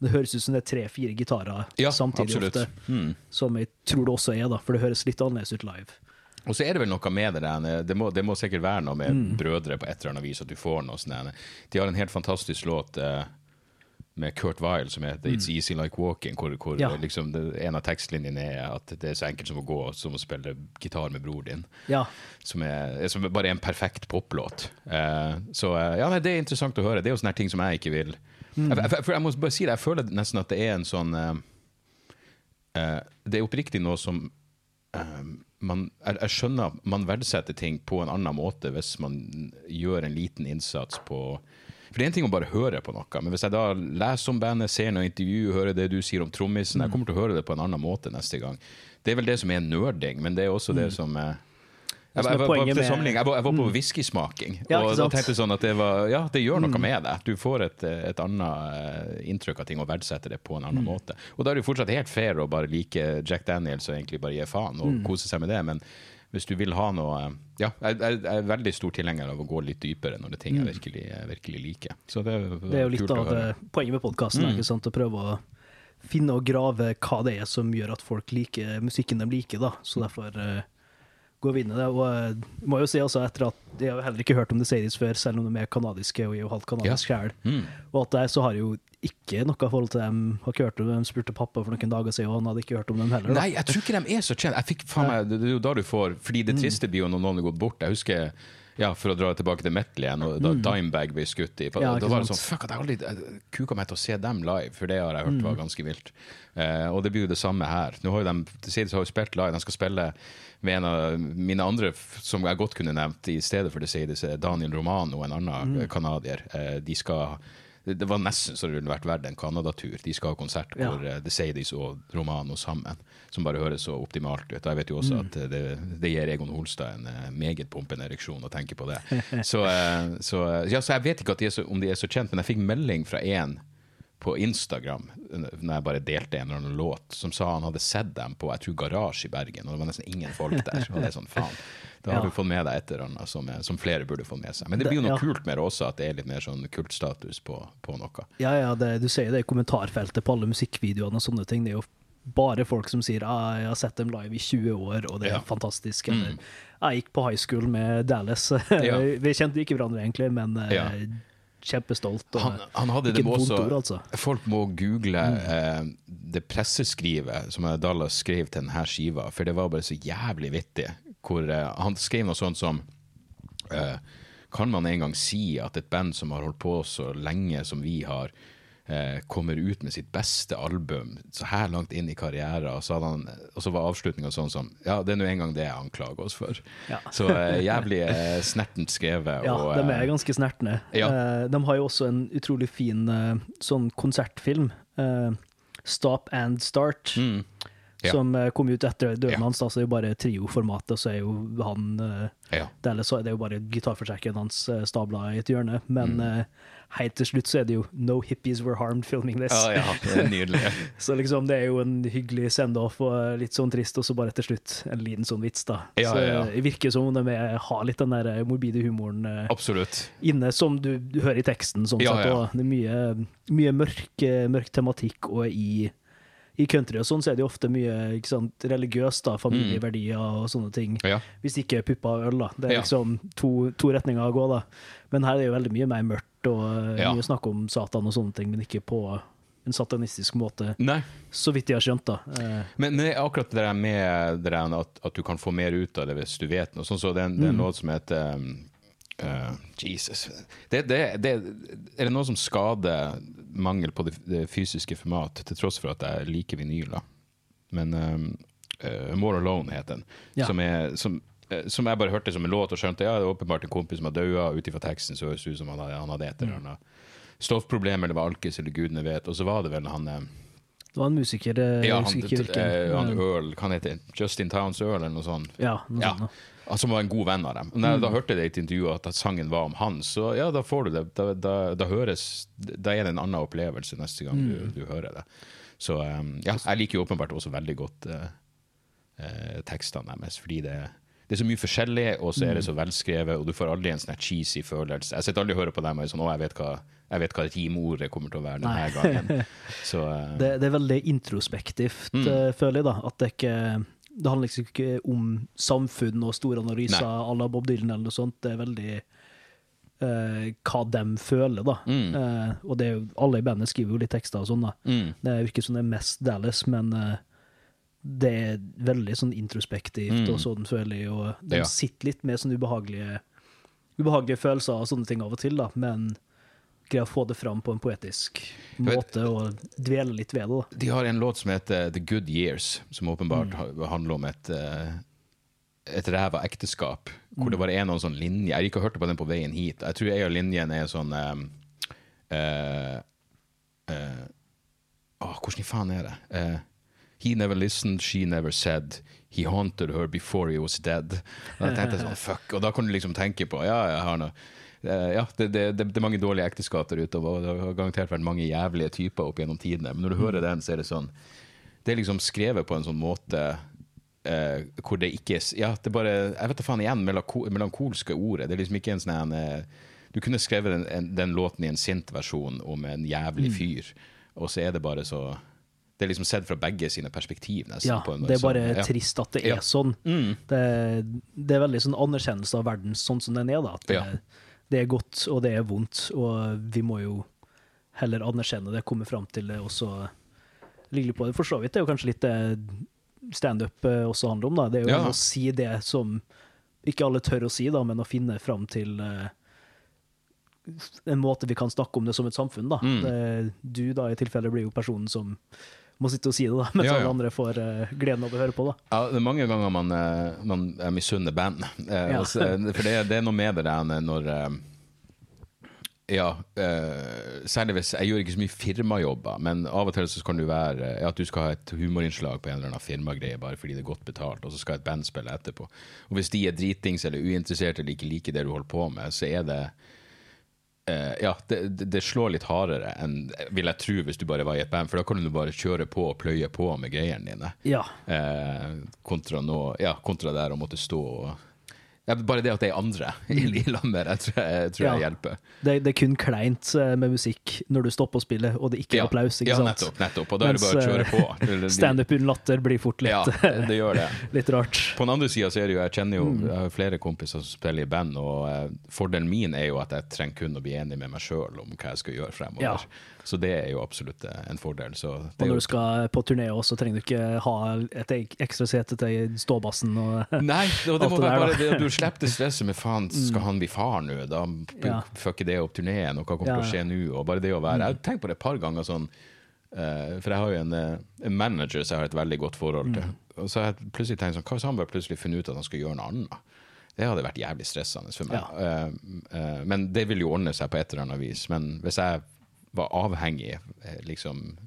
det høres ut som det er tre-fire gitarer ja, samtidig absolutt. ofte. Mm. Som jeg tror det også er, da, for det høres litt annerledes ut live. Og så er det vel noe med det der Det må, det må sikkert være noe med Mm. brødre på et eller annet vis, at du får noe sånn. De har en helt fantastisk låt eh, med Kurt Weil som heter It's Easy Like Walking, hvor, hvor Mm. Ja. liksom det, en av tekstlinjene er at det er så enkelt som å gå som å spille gitar med bror din. Ja. Som, er, som bare er en perfekt poplåt. Uh, så uh, ja, nei, det er interessant å høre. Det er jo sånne ting som jeg ikke vil Mm. jeg, jeg, jeg må bare si det, jeg føler nesten at det er en sånn uh, Det er oppriktig noe som man, jeg, jeg skjønner man verdsetter ting på en annen måte hvis man gjør en liten innsats på For det er en ting å bare høre på noe, men hvis jeg da leser om bandet, ser noe intervju, hører det du sier om trommisen, jeg kommer til å høre det på en annen måte neste gang. Det er vel det som er nerding, men det er også det som eh, jeg, er jeg, Mm. jeg, var, jeg var på whiskysmaking, Ja, og da? Mm. tenkte jeg sånn at det var Ja, det gjør noe med deg. Du får et, et annet eh, inntrykk av ting og verdsetter det på en Mm. annen måte. Og da er det jo fortsatt helt fair å bare like Jack Daniels og egentlig bare gi faen og Mm. kose seg med det, men hvis du vil ha noe Ja, jeg, jeg jeg er veldig stor tilhenger av å gå litt dypere når det er ting jeg virkelig, virkelig liker. Så det, Mm. Det er jo litt av poenget med podkasten. Mm. Å prøve å finne og grave hva det er som gjør at folk liker musikken de liker. da. Så derfor uh, går vi inn i det. Og jeg må jo si altså etter at jeg har heller ikke hørt om The Sadies før, selv om de er kanadiske og jeg er jo halvt kanadisk sjøl. Mm. Og at der så har jo ikke noe forhold til dem. Har ikke hørt om dem. Spurte pappa for noen dager siden, og han hadde ikke hørt om dem heller. da. Nei, jeg tror ikke de er så kjent. Jeg fikk faen meg, Det er jo da du får Fordi det triste blir jo når noen har gått bort. Jeg husker Ja, for å dra tilbake til metal igjen, og da Dimebag ble skutt i. Mm. Ja, da var det sånn Fuck, at jeg aldri jeg kuka meg til å se dem live, for det har jeg hørt Mm. var ganske vilt. Eh, og det blir jo det samme her. Nå har jo de, sier har jo spilt live, de skal spille med en av mine andre som jeg godt kunne nevnt i stedet for det sier Daniel Romano, en annen Mm. canadier. Eh, de skal det det var nesten så det ville vært verdt en Canada-tur. De skal ha konsert Ja. hvor uh, The Sadies og Romano sammen, som bare høres så optimalt ut. Jeg vet jo også Mm. at eh, det, det gir Egon Holstad en uh, meget pumpende ereksjon å tenke på det. Så, uh, så, ja, så jeg vet ikke de så, om de er så kjent, men jeg fikk melding fra en på Instagram når jeg bare delte en eller annen låt, som sa han hadde sett dem på jeg tror Garasje i Bergen, og det var nesten ingen folk der. Og det er sånn, faen. Da har Ja. du fått med deg et eller annet som, som flere burde få med seg. Men det blir jo noe Ja. kult med det også, at det er litt mer sånn kultstatus på, på noe. Ja, ja, det, du ser jo det i kommentarfeltet på alle musikkvideoene og sånne ting. Det er jo bare folk som sier ah, 'jeg har sett dem live i 20 år, og det er Ja. fantastisk'. Eller 'jeg gikk på high school med Dallas'. Vi kjente ikke hverandre egentlig, men eh, kjempestolt. Han, han hadde det også ord, altså. Folk må google eh, det presseskrivet som Dallas skrev til denne skiva, for det var bare så jævlig vittig. Hvor uh, Han skrev noe sånt som uh, Kan man en gang si at et band som har holdt på så lenge som vi har, uh, kommer ut med sitt beste album så her langt inn i karrieren, og så, han, og så var avslutninga sånn som Ja, det er nå en gang det jeg anklager oss for. Ja. Så jævlig snertent skrevet. Ja, og, de er ganske snertne. Ja. De har jo også en utrolig fin sånn konsertfilm, 'Stop and Start', mm, Ja. som eh, kom ut etter døden hans. Da, så er det jo bare trioformatet, så er jo han eh, det, er, så er jo bare gitarforsterkeren hans eh, stabla i et hjørne. Men Mm. helt til slutt så er det jo 'No hippies were harmed filming this'. Ja, ja, det er nydelig. Så liksom det er jo en hyggelig send-off og litt sånn trist, og så bare til slutt en liten sånn vits, da. Ja, så ja, det virker som om de er- har litt den der morbide humoren Absolutt. inne, som du, du hører i teksten, sånn sett. Og det er mye, mye mørk, mørk tematikk, og i, i country og sånn så er det jo ofte mye ikke sant, religiøst, da, familieverdier og sånne ting. Ja. Hvis ikke puppa og øl, da. Det er liksom to, to retninger å gå, da. Men her er det jo veldig mye mer mørkt, og eh, Ja. mye snakk om Satan og sånne ting, men ikke på en satanistisk måte, Nei, så vidt jeg har skjønt, da. Eh, men det er akkurat det der med det der at, at du kan få mer ut av det hvis du vet noe. Sånn så det, er det er en låt som heter um, uh, Jesus. Det, det, det, er det noe som skader mangel på det, det fysiske format, til tross for at jeg liker vinyler? Men uh, More Alone heter den. Ja. Som, er, som, uh, som jeg bare hørte som en låt og skjønte ja, det er åpenbart en kompis som har daua. Ut ifra teksten så høres det ut som han han hadde et eller annet stoffproblem, eller var alkis, eller gudene vet. Og så var det vel han uh, det var en musiker, ja, han, eh, han Eh, Earl, hva han Justin Towns Earl, eller noe sånt. ja, noe Ja, sånt. Han som var en god venn av dem. Når jeg da hørte det i et intervju at, at sangen var om han, så ja, da får du det. Da, da, da høres Da er det en annen opplevelse neste gang du, du hører det. Så um, ja, jeg liker jo åpenbart også veldig godt uh, uh, tekstene deres, fordi det, det er så mye forskjellig, og så er det så velskrevet, og du får aldri en sånn cheesy følelse. Jeg sitter aldri og hører på dem og er sånn Å, jeg vet hva jeg vet hva rimordet kommer til å være denne gangen. Så uh... Det, det er veldig introspektivt, Mm. eh, føler jeg, da. At det ikke Det handler liksom ikke om samfunn og store analyser à la Bob Dylan eller noe sånt. Det er veldig uh, hva de føler, da. Mm. Uh, og det er jo, alle i bandet skriver jo litt tekster og sånn, da. mm, Det virker som det er mest Dallas, men uh, det er veldig sånn introspektivt Mm. og sånn, føler jeg. Og de Ja. sitter litt med sånne ubehagelige, ubehagelige følelser og sånne ting av og til, da, men greier å få det fram på en poetisk vet- måte og dvele litt ved det. da. De har en låt som heter The Good Years, som åpenbart mm. handler om et, eh, et ræva ekteskap. Hvor det bare er noen sånn linjer. Jeg har ikke hørt på den på veien hit. Jeg tror en av linjene er sånn eh, uh, uh, åh, Hvordan i faen er det? Uh, He never listened, she never said. He haunted her before he was dead. Og da tenkte jeg sånn, fuck. Og da kan du liksom tenke på Ja, jeg har noe ja, det, det, det, er mange dårlige ekteskap der ute, og det har garantert vært mange jævlige typer opp gjennom tidene. Men når du hører den, så er det sånn Det er liksom skrevet på en sånn måte eh, hvor det ikke Ja, det er bare Jeg vet da faen igjen, melanko, melankolske ordet. Det er liksom ikke en sånn en, eh, Du kunne skrevet den, en, den låten i en sint-versjon om en jævlig fyr, og så er det bare så Det er liksom sett fra begge sine perspektiv, nesten. Ja, på en det er sånn- bare ja. trist at det Ja. er sånn. Mm. Det, det er veldig sånn anerkjennelse av verden sånn som den er, da. At det, Ja. Det er godt, og det er vondt, og vi må jo heller anerkjenne det, komme fram til det, og så ligge på det. For så vidt det er jo kanskje litt det standup eh, også handler om, da. Det er jo Ja. å si det som ikke alle tør å si, da, men å finne fram til uh, en måte vi kan snakke om det som et samfunn. da. Mm. Det, du da i tilfelle blir jo personen som må sitte og si det, da, mens Ja, alle andre får uh, gleden av å høre på. da. Ja, det er mange ganger man, uh, man er misunner band. Uh, og for det, det er noe med det der når eh, Ja, eh, særlig hvis Jeg gjør ikke så mye firmajobber, men av og til så kan det være eh, at du skal ha et humorinnslag på en eller annen firmagreie bare fordi det er godt betalt, og så skal et band spille etterpå. Og hvis de er dritings eller uinteressert eller ikke liker det du holder på med, så er det Eh, ja, det, det- det slår litt hardere enn vil jeg tro hvis du bare var i et band, for da kan du bare kjøre på og pløye på med greiene dine. Ja. Uh, kontra, nå, ja, kontra der å måtte stå og ja, Bare det at det er andre i, i lag med tror jeg, tror jeg hjelper. Det, det er kun kleint eh, med musikk når du stopper å spille, og det ikke er Ja, applaus. ikke ja sant? nettopp, nettopp. Og da er det bare å kjøre eh, på. Standup uten latter blir fort litt, Ja, det gjør det. litt rart. På den andre sida er det jo Jeg kjenner jo Mm. jeg har flere kompiser som spiller i band, og eh, fordelen min er jo at jeg trenger kun å bli enig med meg sjøl om hva jeg skal gjøre fremover. Ja. Så det er jo absolutt eh, en fordel. Så Og når du skal på turné også, så trenger du ikke ha et ekstra sete til ståbassen. Og, Nei, og det må være bare det, du slipper det stresset med faen, skal han bli far nå? Da Ja. fucker det opp turneen, og hva kommer til å skje nå? Og bare det å være Jeg har tenkt på det et par ganger sånn eh, For jeg har jo en, eh, en manager som jeg har et veldig godt forhold til. Og så har jeg plutselig tenkt sånn Hva hvis han bare plutselig funnet ut at han skal gjøre noe annet? Det hadde vært jævlig stressende for meg. Eh, men det vil jo ordne seg på et eller annet vis. Men hvis jeg var avhengig, eh, liksom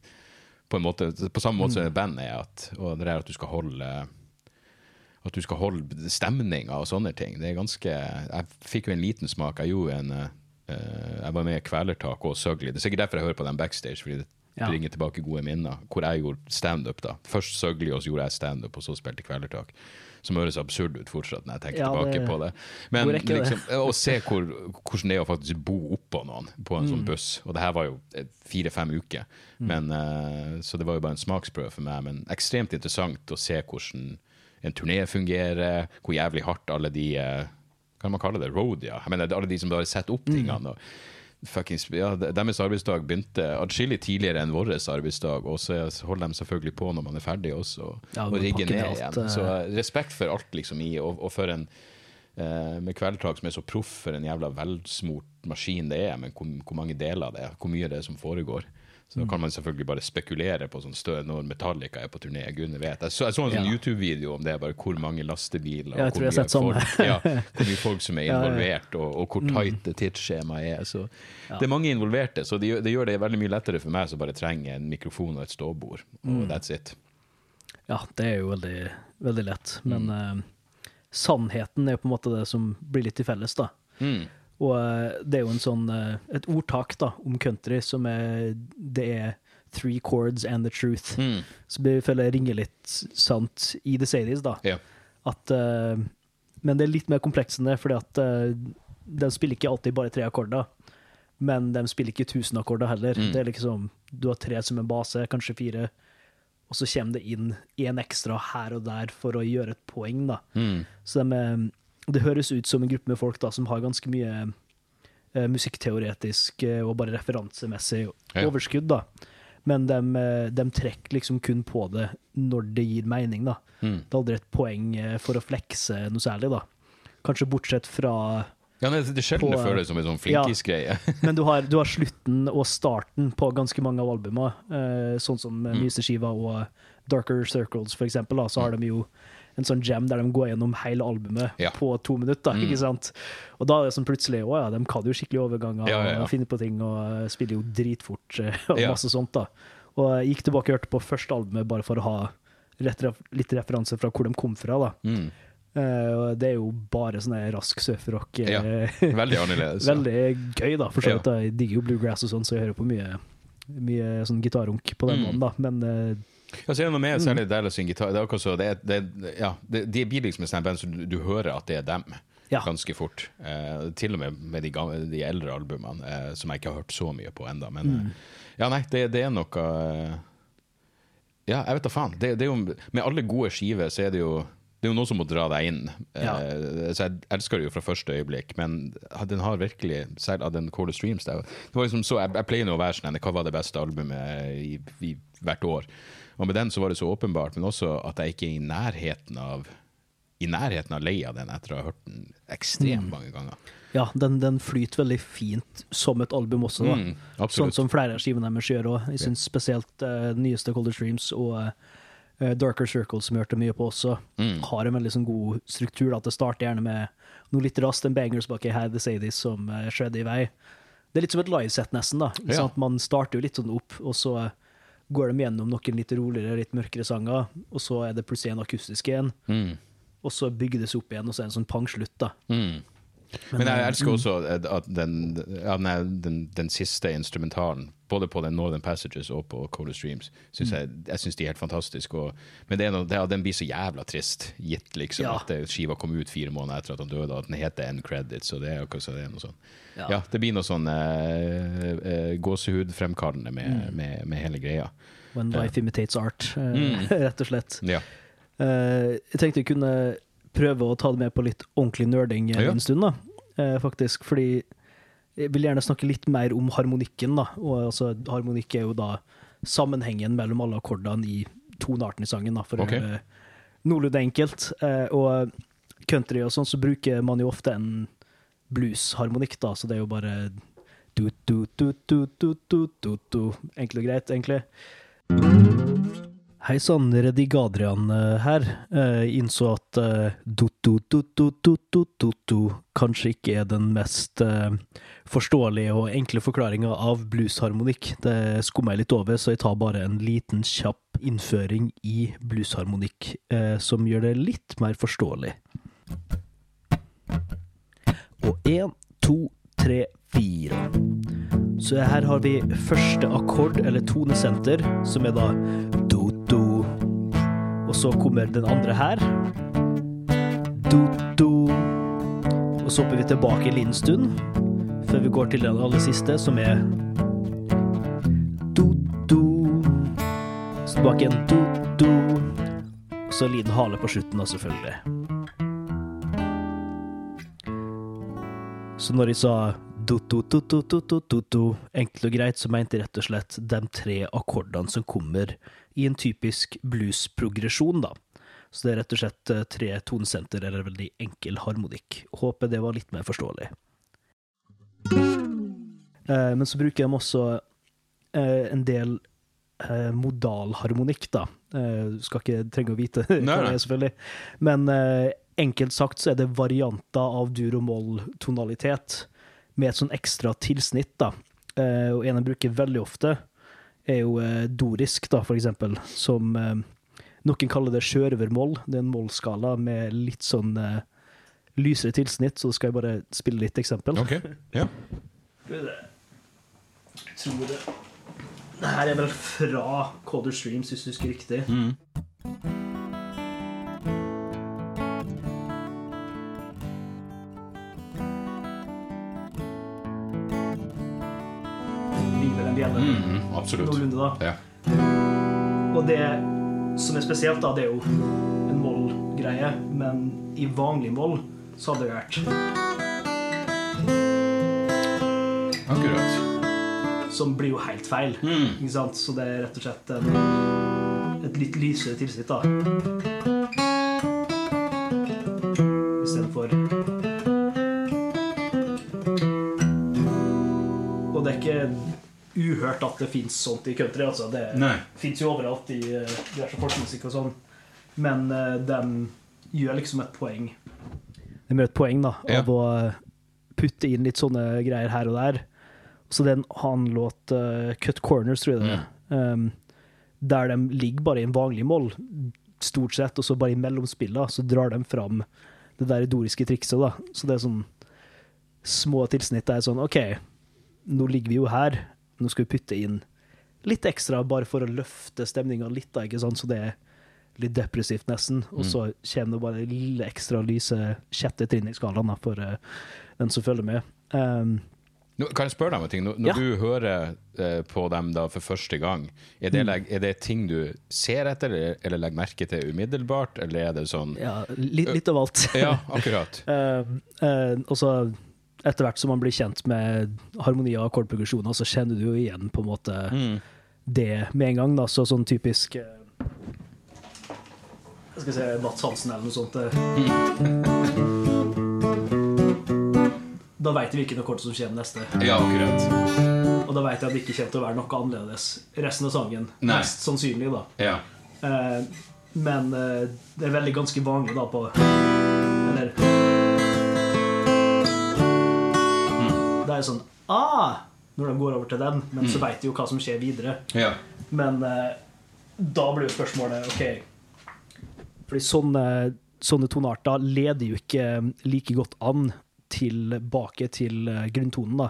på, en måte, på samme måte som band er, at, og det er at du skal holde at du skal holde stemninga og sånne ting. Det er ganske Jeg fikk jo en liten smak. Jeg gjorde en eh, Jeg var med i Kvelertak og Søgli. Det er sikkert derfor jeg hører på den backstage, fordi det Ja. tilbake gode minner. Hvor jeg gjorde standup, da. Først Søgli, og så gjorde jeg standup, og så spilte Kvelertak. Som høres absurd ut fortsatt når jeg tenker Ja, tilbake det- på det. Men liksom, å se hvor, hvordan det er å faktisk bo oppå noen på en Mm. sånn buss. Og det her var jo eh, fire-fem uker, men, uh, så det var jo bare en smaksprøve for meg. Men ekstremt interessant å se hvordan en turné fungerer, hvor jævlig hardt alle de uh, Hva kan man kalle det? Road, ja. Jeg mener, alle de som bare setter Mm. opp tingene. og fuckings, ja, Deres arbeidsdag begynte atskillig tidligere enn vår arbeidsdag, og så holder de selvfølgelig på når man er ferdig også, og, Ja, og rigger ned alt, igjen. eh. Så eh, respekt for alt liksom i, og, og for en eh, med Kveldtak som er så proff for en jævla velsmurt maskin det er, men hvor, hvor mange deler det er, hvor mye det er som foregår. Så Mm. da kan man selvfølgelig bare spekulere på sånn stø når Metallica er på turné. Gudene vet. Jeg så, jeg så en sånn Ja. YouTube-video om det, bare hvor mange lastebiler Ja, hvor, mye folk, ja, hvor mye folk som er involvert, og, og hvor tight det tidsskjemaet er. Så. Det er mange involverte, så det det gjør det veldig mye lettere for meg som bare trenger en mikrofon og et ståbord. Mm. That's it. Ja, det er jo veldig, veldig lett. Men Mm. uh, sannheten er jo på en måte det som blir litt til felles, da. Mm. Og eh, det er jo en sånn, eh, et ordtak da, om country som er Det er three chords and the truth. Mm. Så jeg føler jeg ringer litt sant i The Sadies, da. At, eh, men det er litt mer komplekst enn det, fordi at eh, de spiller ikke alltid bare tre akkorder. Men de spiller ikke tusen akkorder heller. Mm. Det er liksom, Du har tre som en base, kanskje fire, og så kommer det inn én ekstra her og der for å gjøre et poeng. da. Mm. Så de, er- det høres ut som en gruppe med folk da, som har ganske mye eh, musikkteoretisk eh, og bare referansemessig Ja. overskudd. da. Men de, eh, de trekker liksom kun på det når det gir mening. da. Mm. Det er aldri et poeng eh, for å flekse noe særlig. da. Kanskje bortsett fra Ja, nei, det er sjelden det føles som en sånn flinkis-greie. Men du har, du har slutten og starten på ganske mange av albumene. Eh, sånn som Mm. nyeste skiva og Darker Circles, for eksempel. Da, så har de jo en sånn jam der de går gjennom hele albumet Ja. på to minutter. Mm. ikke sant? Og da er det sånn plutselig Å ja, de kan jo skikkelig overganger Ja, ja, og finne på ting og eh, spiller jo dritfort eh, og masse sånt. da. Og jeg gikk tilbake og hørte på første albumet bare for å ha litt referanse fra hvor de kom fra. da. Mm. Uh, det er jo bare sånn rask surfrock. eh, Ja, Veldig annerledes. ja. Veldig gøy, da. For så Ja. Jeg digger jo bluegrass og sånn, så jeg hører på mye, mye sånn gitarrunk på den Mm. måten, da. Men eh, Ja, så er det noe med særlig der å synge gitar. Det er akkurat så, det, er, det, ja, det, de blir liksom sånn band som du, du hører at det er dem. Ja. Ganske fort. Eh, til og med med de, gamle, de eldre albumene, eh, som jeg ikke har hørt så mye på enda Men Mm. eh, ja, nei, det, det er noe eh, Ja, jeg vet da faen. Det, det er jo, med alle gode skiver så er det jo det er jo noe som må dra deg inn. Ja. Eh, så Jeg elsker det jo fra første øyeblikk, men den har virkelig Selv av den Call of Streams det var liksom så, jeg, jeg pleier nå å være sånn Hva var det beste albumet i, i, hvert år? Og med den så var det så åpenbart, men også at jeg ikke er i nærheten av i nærheten av lei av den etter å ha hørt den ekstremt Mm. mange ganger. Ja, den, den flyter veldig fint som et album også, da. Mm, Sånn som flere av skivene deres gjør òg. Jeg syns spesielt uh, nyeste Colder Streams og uh, Darker Circle, som jeg hørte mye på også, Mm. har en veldig sånn god struktur. Da, at det starter gjerne med noe litt raskt, en bangers bak i Had The Sadies som uh, skjedde i vei. Det er litt som et livesett, nesten. da. Ja. Sånn Man starter jo litt sånn opp, og så eh, går de gjennom noen litt roligere, litt mørkere sanger, og så er det plutselig en akustisk en, Mm. og så bygger det seg opp igjen, og så er det en sånn pangslutt. da. Mm. Men jeg eh, elsker også at- at den, ja, nei, den, den siste instrumentalen, både på den Northern Passages og på Color Streams, synes jeg, jeg synes de er helt fantastiske. Og, men det er noe, det, den blir så jævla trist, gitt liksom Ja. at det, skiva kom ut fire måneder etter at han døde, og at den heter End Credits. Og det er akkurat så det er noe sånn. Ja. Ja. det blir noe sånn eh, eh, gåsehudfremkallende med, Mm. med, med hele greia. When life imitates art, eh, Mm. rett og slett. Ja. Uh, jeg tenkte vi kunne prøve å ta det med på litt ordentlig nerding en stund, da. Uh, faktisk. Fordi jeg vil gjerne snakke litt mer om harmonikken, da. Og altså, harmonikk er jo da sammenhengen mellom alle akkordene i tonearten i sangen, da, for okay. å gjøre noenlunde enkelt. Eh, og country og sånn, så bruker man jo ofte en bluesharmonikk, da, så det er jo bare du, du, du, du, du, du, du, du. Enkelt og greit, egentlig. Hei sann, Redigadrian Adrian her. Jeg innså at eh, do-do-do-do-do-do-do kanskje ikke er den mest eh, forståelige og enkle forklaringa av bluesharmonikk. Det skummer jeg litt over, så jeg tar bare en liten kjapp innføring i bluesharmonikk, eh, som gjør det litt mer forståelig. Og én, to, tre, fire. Så her har vi første akkord, eller tonesenter, som er da. Og så kommer den andre her. Do-do. Og så hopper vi tilbake en liten stund, før vi går til den aller siste, som er do-do. Så tilbake igjen do-do. Og så en liten hale på slutten, da, selvfølgelig. Så når jeg sa do-do-do-do-do-do-do, enkelt og greit, så mente jeg rett og slett de tre akkordene som kommer i en typisk bluesprogresjon, da. Så det er rett og slett eh, tre tonesenter eller veldig enkel harmonikk. Håper det var litt mer forståelig. Eh, Men så bruker de også eh, en del eh, modalharmonikk, da. Du skal ikke trenge å vite hva det er, selvfølgelig. Men enkelt sagt så er det varianter av dur- og moll-tonalitet med et sånn ekstra tilsnitt, da. Og en jeg bruker veldig ofte, er jo eh, dorisk, da, for eksempel, som eh, noen kaller det sjørøvermoll. Det er en mollskala med litt sånn eh, lysere tilsnitt, så skal jeg bare spille litt eksempel. Ok, ja. Jeg tror det Det her er vel fra Coder Streams, hvis du husker riktig. Mm. Ligger vel Mm, absolutt. Ja. Og det som er spesielt, da, det er jo en moll-greie, men i vanlig moll så hadde det vært Akkurat. Som blir jo helt feil. Mm. Ikke sant? Så det er rett og slett en, et litt lysere tilsnitt, da. Uhørt at det fins sånt i country. Altså. Det fins jo overalt i uh, diverse folkemusikk og sånn. Men uh, de gjør liksom et poeng De gjør et poeng da Ja. av å eh, putte inn litt sånne greier her og der. Så det er en annen låt, uh, Cut Corners, tror jeg det er, um, der de ligger bare i en vanlig moll, stort sett, og så bare i mellomspillene så drar de fram det der doriske trikset. da. Så det er sånn små tilsnitt der sånn OK, nå ligger vi jo her, nå skal vi putte inn litt ekstra bare for å løfte stemninga litt, da, ikke sant? så det er litt depressivt nesten. Og så kommer det bare det lille ekstra lyse sjette trinn i skalaen da, for uh, den som følger med. Um, Nå, kan jeg spørre deg om en ting? Når, når Ja. du hører uh, på dem da for første gang, er Mm. det, er det ting du ser etter, eller, eller legger merke til umiddelbart, eller er det sånn ja, litt, litt av alt. Ja, akkurat. uh, uh, og så etter hvert som man blir kjent med harmoni og akkordprogresjoner, så kjenner du jo igjen på en måte Mm. det med en gang. da, så sånn typisk eh, Jeg skal se Mats Hansen eller noe sånt. Da veit vi hvilken akkord som kommer neste. Ja, akkurat. Og da veit jeg at det ikke kommer til å være noe annerledes resten av sangen. Nei. Mest sannsynlig, da. Ja. Eh, men eh, det er veldig ganske vanlig da på Det er sånn Ah! Når de går over til den, men så veit de jo hva som skjer videre. ja. Men eh, da blir jo spørsmålet OK Fordi sånne, sånne tonearter leder jo ikke like godt an tilbake til eh, grunntonen da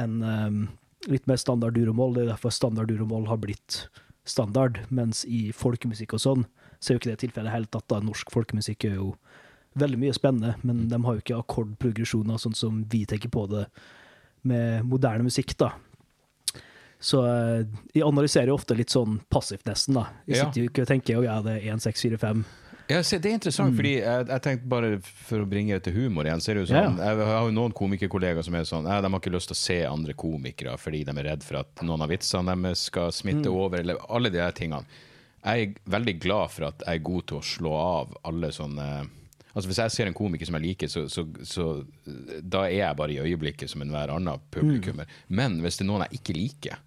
enn um, litt mer standard duromål. Det er derfor standard duromål har blitt standard, mens i folkemusikk og sånn, så er jo ikke det tilfellet helt at da. Norsk folkemusikk er jo veldig mye spennende, men de har jo ikke akkordprogresjoner sånn som vi tenker på det med moderne musikk, da. Så eh, jeg analyserer jo ofte litt sånn passivt, nesten. da. Jeg sitter jo ikke og tenker ja, det er 1, 6, 4, 5. Ja, se, det er interessant, fordi jeg, jeg tenkte bare for å bringe det til humor igjen, så er det jo sånn, jeg har jo noen komikerkollegaer som er sånn, ja, de har ikke lyst til å se andre komikere fordi de er redd for at noen av vitsene deres skal smitte over, eller alle de her tingene. Jeg er veldig glad for at jeg er god til å slå av alle sånne Altså Hvis jeg ser en komiker som jeg liker, så, så, så da er jeg bare i øyeblikket som enhver annen publikummer. Men hvis det er noen jeg ikke liker,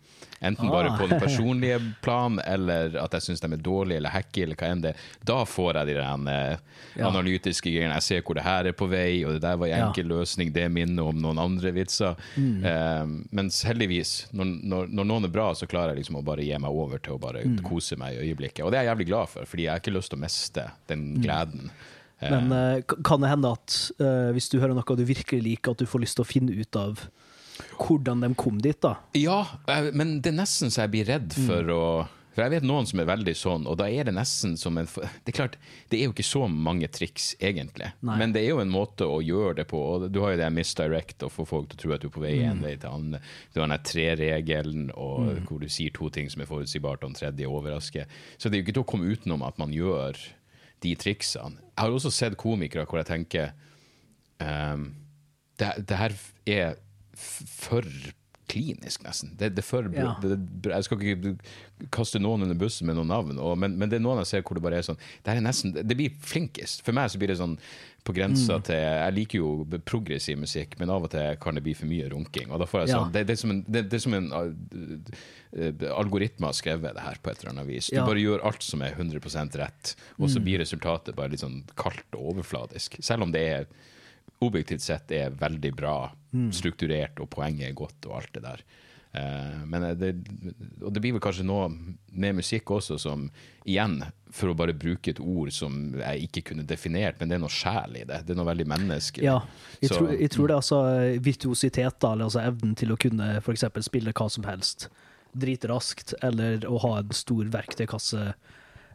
enten bare Ah. på den personlige plan, eller at jeg syns de er dårlige eller hacky, eller hva enn det da får jeg de der eh, Ja. analytiske greiene. Jeg ser hvor det her er på vei, og det der var en Ja. enkel løsning, det minner om noen andre vitser. Mm. Eh, mens heldigvis, når, når, når noen er bra, så klarer jeg liksom å bare gi meg over til å bare Mm. kose meg i øyeblikket. Og det er jeg jævlig glad for, fordi jeg har ikke lyst til å miste den Mm. gleden. Eh, Men eh, kan det hende at eh, hvis du hører noe du virkelig liker, at du får lyst til å finne ut av hvordan de kom dit, da? Ja, eh, men det er nesten så jeg blir redd Mm. for å For jeg vet noen som er veldig sånn, og da er det nesten som en Det er klart, det er jo ikke så mange triks, egentlig. Nei. Men det er jo en måte å gjøre det på. og Du har jo det misdirect, og få folk til å tro at du er på vei Mm. en vei til annen. Du har den tre-regelen, og hvor du sier to ting som er forutsigbart, og den tredje overrasker. Så det er jo ikke til å komme utenom at man gjør de triksene. Jeg har også sett komikere hvor jeg tenker um, det, det her er for klinisk, nesten. Det, det for Ja. det, Jeg skal ikke kaste noen under bussen med noen navn, og, men, men det er noen jeg ser hvor det bare er sånn Det, er nesten, det blir flinkest. For meg så blir det sånn på grensa Mm. til Jeg liker jo progressiv musikk, men av og til kan det bli for mye runking. Og da får jeg Ja. sånn, det, det, er som en, det, det er som en uh, algoritme har skrevet det her på et eller annet vis. Du Ja. Mm. bare gjør alt som er 100% rett, og så blir resultatet bare litt sånn kaldt og overfladisk. Selv om det er objektivt sett er veldig bra Mm. strukturert, og poenget er godt, og alt det der. Eh, men det, og det blir vel kanskje noe med musikk også som igjen, for å bare bruke et ord som jeg ikke kunne definert, men det er noe sjel i det. Det er noe veldig menneskelig. Ja, jeg, Så- tror, jeg tror det er altså virtuositet, da, eller altså evnen til å kunne for spille hva som helst dritraskt, eller å ha en stor verktøykasse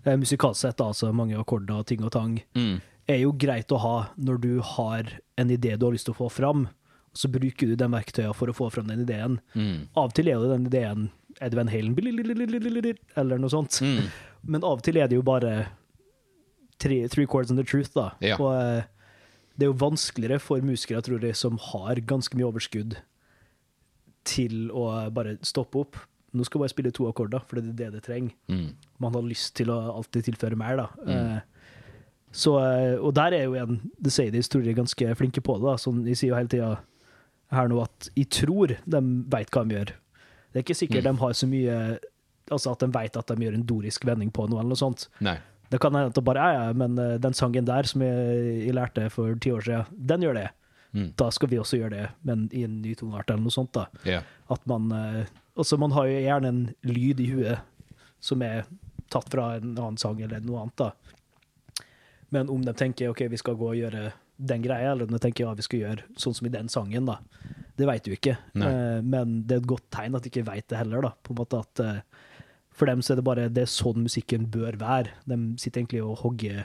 eh, musikalsk sett, da, altså mange akkorder og ting og tang, Mm. er jo greit å ha når du har en idé du har lyst til å få fram, så bruker du den verktøya for å få fram den ideen. Mm. Av og til er jo den ideen Edvin Halen eller noe sånt, Mm. men av og til er det jo bare three, three chords and the truth, da. Ja. Og eh, det er jo vanskeligere for musikere, tror jeg, som har ganske mye overskudd, til å bare stoppe opp. Nå skal jeg bare spille to akkorder, for det er det det trenger. Mm. Man har lyst til å alltid tilføre mer, da. Mm. Så, eh, og der er jo en The Sadies tror jeg er ganske flinke på det. da. Sånn, de sier jo hele tida her nå at jeg tror de veit hva de gjør. Det er ikke sikkert de har så mye Altså at de veit at de gjør en dorisk vending på noe, eller noe sånt. Nei. Det kan hende at det bare er jeg, men eh, den sangen der som jeg, jeg lærte for ti år siden, den gjør det. Mm. Da skal vi også gjøre det, men i en ny toneart eller noe sånt. da. Yeah. At man eh, Altså, man har jo gjerne en lyd i huet som er tatt fra en annen sang eller noe annet, da. Men om de tenker ok, vi skal gå og gjøre den greia, eller om de tenker ja, vi skal gjøre sånn som i den sangen, da. Det veit du ikke. Eh, men det er et godt tegn at de ikke veit det heller, da. På en måte at uh, For dem så er det bare det er sånn musikken bør være. De sitter egentlig og hogger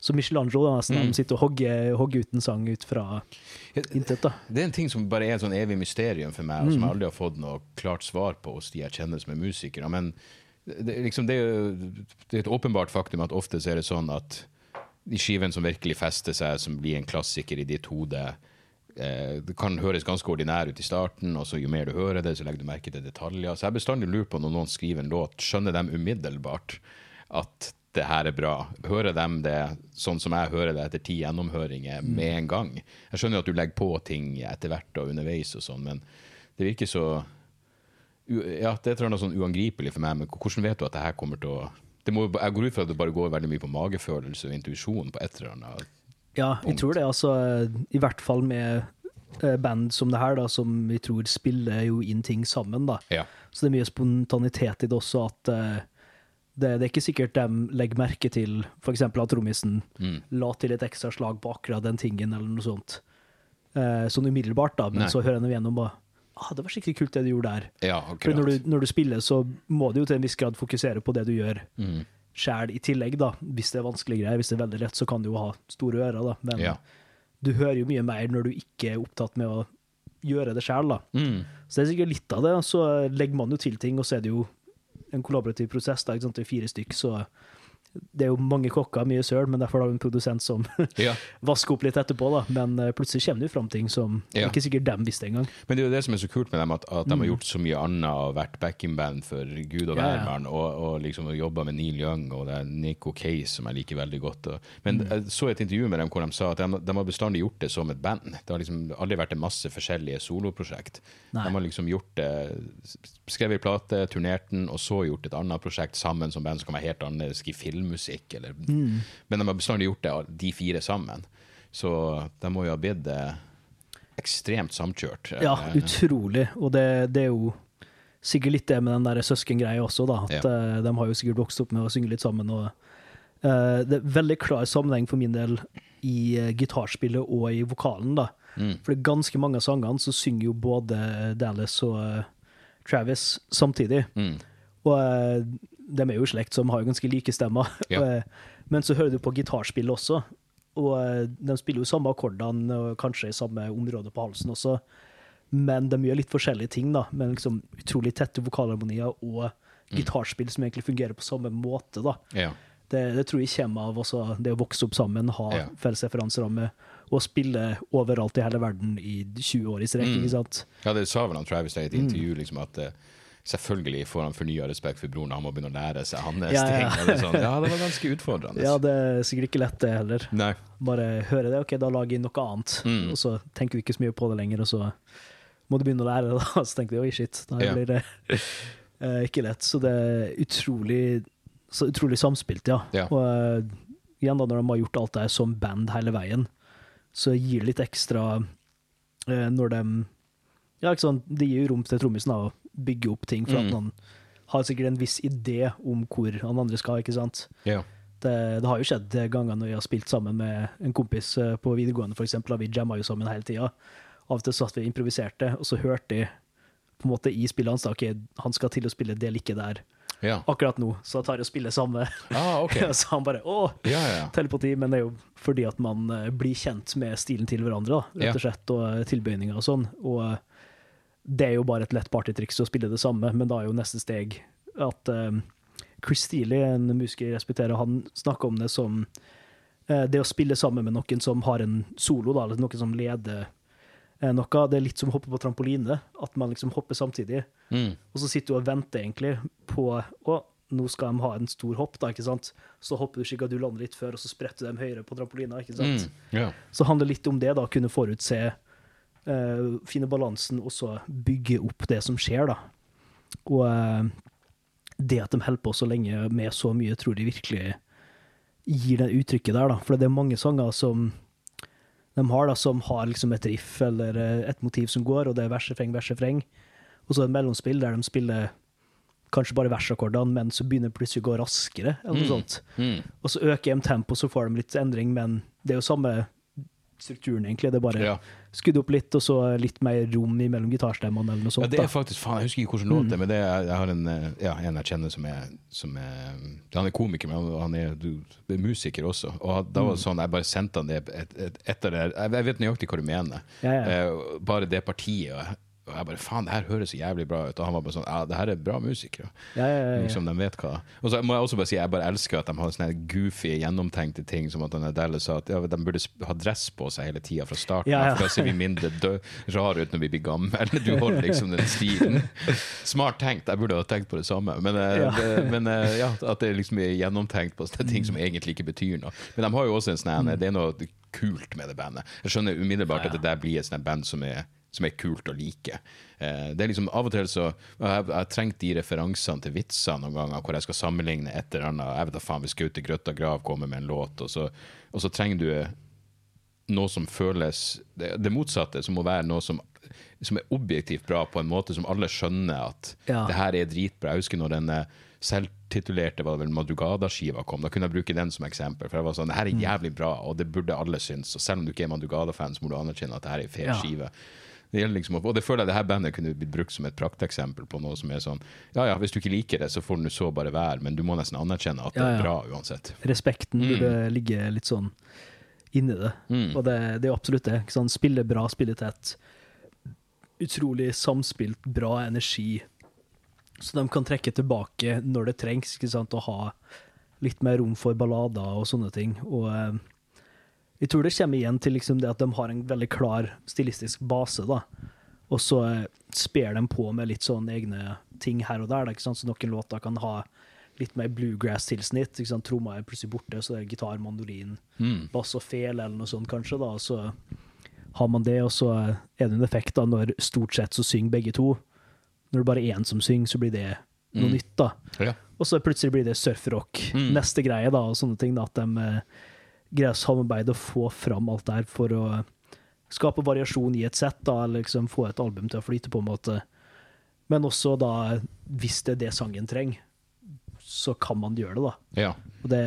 Som Michelangelo, da, nesten. Mm. De sitter og hogger, hogger ut en sang ut fra intet, da. Det er en ting som bare er et sånn evig mysterium for meg, og Mm. som jeg aldri har fått noe klart svar på hos de jeg kjenner som er musikere. Men det, liksom, det, er jo, det er et åpenbart faktum at ofte så er det sånn at de skivene som virkelig fester seg, som blir en klassiker i ditt hode, eh, det kan høres ganske ordinær ut i starten, og så jo mer du hører det, så legger du merke til detaljer. Så jeg bestandig lurer på når noen skriver en låt, skjønner de umiddelbart at det her er bra. Hører de det sånn som jeg hører det etter ti gjennomhøringer med en gang? Jeg skjønner at du legger på ting etter hvert og underveis og sånn, men det virker så Ja, det er annet sånn uangripelig for meg, men hvordan vet du at det her kommer til å må, Jeg går ut fra at det bare går veldig mye på magefølelse og intuisjon på et eller annet. punkt. Ja, jeg tror det. Altså, I hvert fall med eh, band som det her, da, som vi tror spiller jo inn ting sammen. da. Ja. Så det er mye spontanitet i det også, at eh, det, det er ikke sikkert de legger merke til f.eks. at trommisen Mm. la til et ekstra slag på akkurat den tingen, eller noe sånt. Eh, sånn umiddelbart, da, men Nei. så hører jeg dem igjennom bare ah, det var skikkelig kult det du gjorde der. ja, For når du, når du spiller, så må du jo til en viss grad fokusere på det du gjør Mm. sjæl i tillegg, da. Hvis det er vanskelige greier. Hvis det er veldig lett, så kan du jo ha store ører, da. Men Ja. du hører jo mye mer når du ikke er opptatt med å gjøre det sjæl, da. Mm. Så det er sikkert litt av det. Så legger man jo til ting, og så er det jo en kollaborativ prosess. da, ikke sant? Det er fire stykk, så det er jo mange kokker, mye søl, men derfor har vi en produsent som Ja. vasker opp litt etterpå. da. Men eh, plutselig kommer det jo fram ting som Ja. ikke sikkert dem visste engang. Men det er jo det som er så kult med dem, at, at de har gjort så mye annet og vært backing-band for Gud og Mm. Ja, og, og liksom jobba med Neil Young og det er Nico Case, som jeg liker veldig godt. Og, men Mm. jeg så et intervju med dem hvor de sa at de, de har bestandig gjort det som et band. Det har liksom aldri vært en masse forskjellige soloprosjekt. De har liksom gjort det, skrevet plate, turnert den, og så gjort et annet prosjekt sammen som band som kan være helt annerledes, skrive filmmusikk, eller Mm. Men de har bestandig gjort det, de fire sammen. Så de må jo ha blitt eh, ekstremt samkjørt. Ja, Eh, utrolig. Og det, det er jo sikkert litt det med den der søskengreia også, da. At Ja. eh, de har jo sikkert vokst opp med å synge litt sammen. og uh, Det er veldig klar sammenheng for min del i gitarspillet og i vokalen, da. Mm. For det er ganske mange av sangene så synger jo både Dallas og Travis samtidig. Mm. Og de er jo i slekt, så de har jo ganske like stemmer. Ja. Eh, Men så hører du på gitarspillet også, og eh, de spiller jo samme akkordene, og kanskje i samme område på halsen også. Men de gjør litt forskjellige ting, da, med liksom utrolig tette vokalharmonier og gitarspill som egentlig fungerer på samme måte. da. Ja. Det, det tror jeg kommer av også, det å vokse opp sammen, ha Ja. felles referanseramme og spille overalt i hele verden i 20 år i strekk. Mm. ikke sant? ja, det sa vel han Travis i et Mm. intervju, liksom at eh, selvfølgelig får han fornya respekt for broren, han må begynne å lære seg hans Ja, ja. ting. Eller sånn. Ja, det var ganske utfordrende. Ja, det er sikkert ikke lett, det heller. Nei. Bare høre det, ok, da lager jeg noe annet. Mm. Og så tenker du ikke så mye på det lenger, og så må du begynne å lære det. da. Så tenker du oi, shit, da Ja. blir det uh, ikke lett. Så det er utrolig, så utrolig samspilt, ja. Ja. Og uh, igjen, da, når de har gjort alt det her som band hele veien, så gir det litt ekstra uh, når de Ja, ikke sant, det gir jo rom til trommisen da, bygge opp ting, for Mm. at han har sikkert en viss idé om hvor han andre skal, ikke sant. Ja. Det, det har jo skjedd ganger når vi har spilt sammen med en kompis eh, på videregående, og vi jamma jo sammen hele tida. Av og til satt vi og improviserte, og så hørte jeg på en måte i spillet hans ok, han skal til å spille det like der Ja. akkurat nå, så tar jeg og spiller samme. Ah, okay. så han bare å, Ja, ja. telepati, men det er jo fordi at man eh, blir kjent med stilen til hverandre, da, rett og slett, og eh, tilbøyninger og sånn. Og det er jo bare et lett partytriks å spille det samme, men da er jo neste steg at eh, Chris Steele, en musiker jeg respekterer, han snakker om det som uh, det å spille sammen med noen som har en solo, da, eller noen som leder uh, noe. Det er litt som å hoppe på trampoline, at man liksom hopper samtidig. Mm. Og så sitter du og venter egentlig på Å, nå skal de ha en stor hopp, da, ikke sant? Så hopper du slik at du lander litt før, og så spretter de høyere på trampolina, ikke sant? Mm. Yeah. Så handler litt om det, da, å kunne forutse, eh, finne balansen, og så bygge opp det som skjer, da. Og uh, det at de holder på så lenge med så mye, tror de virkelig gir det uttrykket der, da. For det er mange sanger som de har, da, som har liksom et riff eller eh, et motiv som går, og det er vers, refreng, vers, refreng. Og så et mellomspill der de spiller kanskje bare versakkordene, men så begynner det plutselig å gå raskere, eller noe Mm. sånt. Mm. Og så øker de tempo, så får de litt endring, men det er jo samme strukturen, egentlig. Det er bare Ja. Skudde opp litt, og så litt mer rom mellom gitarstemmene, eller noe sånt. Ja, det er faktisk, faen, Jeg husker ikke hvilken låt det er, men det er, jeg har en, eh, ja, en jeg kjenner som er, som er Han er komiker, men han er, du, er musiker også. Og da var det sånn, Jeg bare sendte han det et, et, etter det Jeg jeg vet nøyaktig hva du mener. Ja, ja. Eh, bare det partiet. Og jeg- bare faen, det her høres så jævlig bra ut. Og han var bare sånn ja, det her er bra musikere. Ja, ja, ja, ja. Liksom, de vet hva. Og så må jeg også bare si jeg bare elsker at de har sånne goofy, gjennomtenkte ting, som at Dallas sa at ja, de burde ha dress på seg hele tida fra starten Ja, ja. av, for da ser vi mindre dø rare ut når vi blir gamle. Du holder liksom den stilen. Smart tenkt, jeg burde ha tenkt på det samme. Men, eh, Ja. det, men eh, ja, at det liksom er gjennomtenkt på sånne ting som egentlig ikke betyr noe. Men de har jo også en sånn Det er noe kult med det bandet. Jeg skjønner umiddelbart at det der blir et sånt band som er som er kult å like. Eh, det er liksom Av og til så Jeg har trengt de referansene til vitser noen ganger hvor jeg skal sammenligne et eller annet. Jeg vet da faen, Hvis Gaute Grøtta Grav kommer med en låt, og så, og så trenger du noe som føles det, det motsatte, som må være noe som, som er objektivt bra på en måte som alle skjønner at Ja. det her er dritbra. Jeg husker når den eh, selvtitulerte var det vel Madrugada-skiva kom, da kunne jeg bruke den som eksempel. For jeg var sånn, det her er jævlig bra, og det burde alle synes. Og selv om du ikke er Madrugada-fan, så må du anerkjenne at det her er en fet Ja. skive. Det gjelder liksom, og det føler jeg det her bandet kunne blitt brukt som et prakteksempel på noe som er sånn Ja ja, hvis du ikke liker det, så får du så bare være, men du må nesten anerkjenne at det er bra uansett. Respekten burde ligge litt sånn inni det. Og det, det er jo absolutt det. Ikke sant? Spille bra, spille tett. Utrolig samspilt, bra energi. Så de kan trekke tilbake når det trengs, ikke sant? og ha litt mer rom for ballader og sånne ting. Og eh, jeg tror det kommer igjen til liksom det at de har en veldig klar stilistisk base, da. Og så eh, sper de på med litt sånn egne ting her og der. Så noen låter kan ha litt mer bluegrass-tilsnitt. Tromma er plutselig borte, så det er gitar, mandolin, bass og fel eller noe sånt, kanskje. da, og Så har man det, og så er det en effekt da, når stort sett så synger begge to. Når det bare er én som synger, så blir det noe nytt, da. Ja. Og så plutselig blir det surfrock, neste greie, da, og sånne ting. da, At de eh, greier å samarbeide og få fram alt der for å skape variasjon i et sett, da, eller liksom få et album til å flyte på en måte. Men også da, hvis det er det sangen trenger, så kan man gjøre det, da. ja. Og det,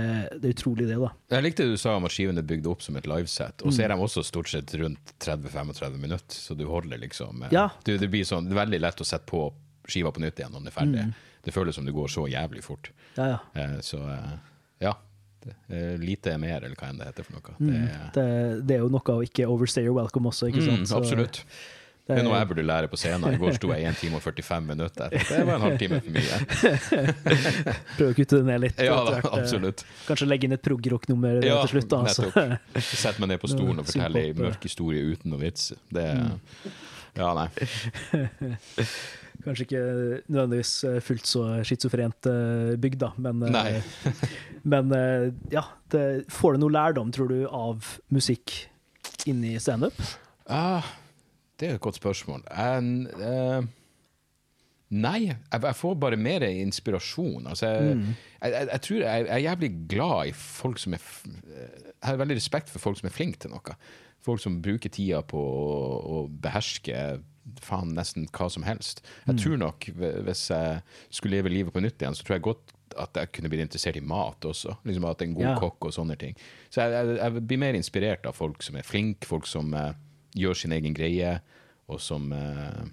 det er utrolig, det, da. Jeg likte det du sa om at skivene er bygd opp som et livesett, og så er de også stort sett rundt 30-35 minutter, så du holder liksom eh, Ja. du, det, blir sånn, det er veldig lett å sette på skiva på nytt igjen når den er ferdig. Det føles som det går så jævlig fort. Ja, ja. Eh, så eh, ja. Eh, lite er mer, eller hva enn det heter for noe. Det, Det, det er jo noe å ikke overstay your welcome også, ikke sant? mm, Så absolutt. Det er noe jeg burde lære på scenen. I går sto jeg 1 time og 45 minutter. Det var en halvtime for mye. Prøve å kutte det ned litt. Ja da, absolutt. Kanskje legge inn et prog-rock-nummer Ja, til slutt, da. Så. nettopp. Sett meg ned på stolen og fortelle ei mørk historie uten noe vits. Det Ja, nei. Kanskje ikke nødvendigvis eh, fullt så schizofrent eh, bygd, da, men, eh, men ja. Det, får du noe lærdom, tror du, av musikk inni i standup? Ah, det er et godt spørsmål. En, uh, nei, jeg, jeg får bare mer inspirasjon. Altså, jeg, jeg, jeg, jeg tror jeg er jævlig glad i folk som er Jeg har veldig respekt for folk som er flinke til noe. Folk som bruker tida på å, å beherske faen nesten hva som helst. Jeg tror nok hvis jeg skulle leve livet på nytt igjen, så tror jeg godt at jeg kunne blitt interessert i mat også. Liksom At en god Ja. kokk og sånne ting. Så jeg, jeg, jeg blir mer inspirert av folk som er flinke, folk som uh, gjør sin egen greie, og som eh,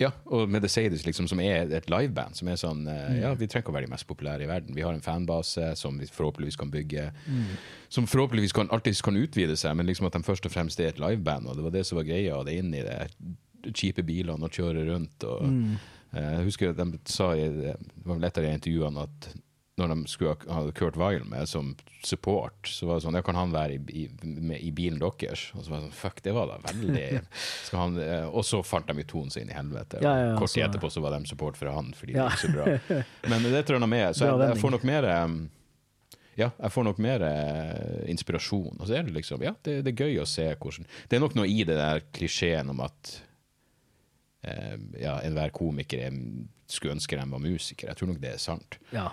Ja, og med The Sadies, liksom, som er et liveband, som er sånn uh, Ja, vi trenger ikke å være de mest populære i verden. Vi har en fanbase som vi forhåpentligvis kan bygge, som forhåpentligvis kan, alltid kan utvide seg, men liksom at de først og fremst er et liveband, og det var det som var greia, og det er i det kjipe bilene og kjøre rundt. og eh, Jeg husker at de sa i det var vel et av intervjuene at når de skulle ha Kurt Weil med som support, så var det sånn Ja, kan han være i, i, med, i bilen deres? Og så var det sånn Fuck, det var da veldig han, eh, Og så fant de jo tonen sin i helvete. Ja, ja, Kort tid etterpå så var de support for han fordi det gikk så bra. Men det tror jeg noe med. Så jeg, jeg får nok mer eh, ja, jeg får nok mer eh, inspirasjon. Og så er det liksom, ja, det, det er gøy å se hvordan Det er nok noe i det der klisjeen om at eh, ja, enhver komiker er, skulle ønske de var musiker. Jeg tror nok det er sant. Ja.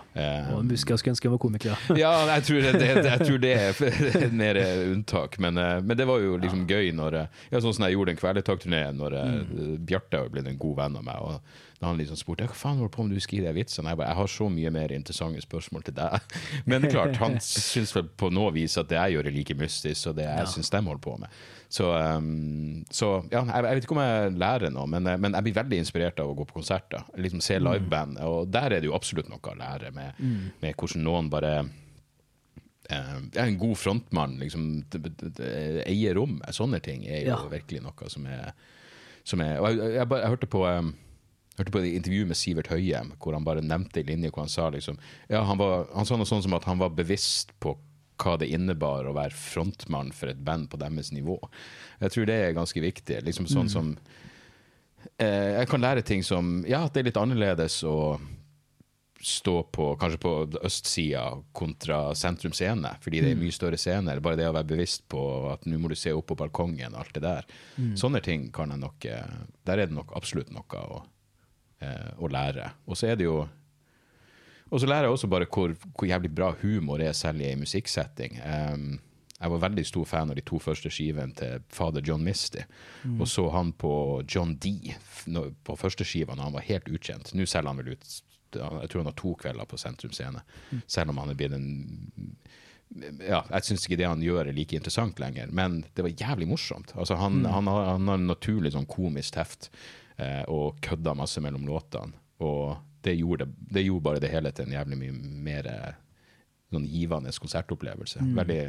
og Og musikere skulle ønske de var komiker. ja. ja, jeg tror det, jeg tror det er mer unntak. Men, eh, men det var jo liksom gøy når eh, ja, Sånn som jeg gjorde en Kvelertak-turné når mm. Bjarte ble en god venn av meg. Og da han liksom spurte hva faen holder på med du skriver de vitsene. Jeg bare jeg har så mye mer interessante spørsmål til deg. Men klart, han syns vel på noe vis at det jeg gjør er like mystisk som det jeg Ja. syns de holder på med. Så, um, så ja, jeg, jeg vet ikke om jeg lærer noe, men, eh, men jeg blir veldig inspirert av å gå på konserter. Liksom Se liveband. Og der er det jo absolutt noe å lære med, med hvordan noen bare uh, en god frontmann liksom eier rommet. Sånne ting er jo Ja. virkelig noe som er som er jeg, jeg, bare- jeg hørte på um, hørte på et intervju med Sivert Høyem, hvor han bare nevnte en linje hvor han sa liksom Ja, han, var, han sa noe sånn som at han var bevisst på hva det innebar å være frontmann for et band på deres nivå. Jeg tror det er ganske viktig. Liksom sånn som eh, Jeg kan lære ting som Ja, det er litt annerledes å stå på kanskje på østsida kontra sentrum scene, fordi det er mye større scener. Bare det å være bevisst på at nå må du se opp på balkongen og alt det der. Sånne ting kan jeg nok eh, Der er det nok absolutt noe å, eh, å lære. Og så er det jo og så lærer jeg også bare hvor, hvor jævlig bra humor er selv i en musikksetting. Um, jeg var veldig stor fan av de to første skivene til fader John Misty. Og så han på John D på første skiva når han var helt ukjent. Nå selger han vel ut Jeg tror han har to kvelder på Sentrum Scene. Selv om han er blitt en ja, Jeg syns ikke det han gjør er like interessant lenger, men det var jævlig morsomt. Altså, han, han, har, han har en naturlig sånn komisk teft eh, og kødda masse mellom låtene. Og det gjorde, det gjorde bare det hele til en jævlig mye mer sånn givende konsertopplevelse. Veldig,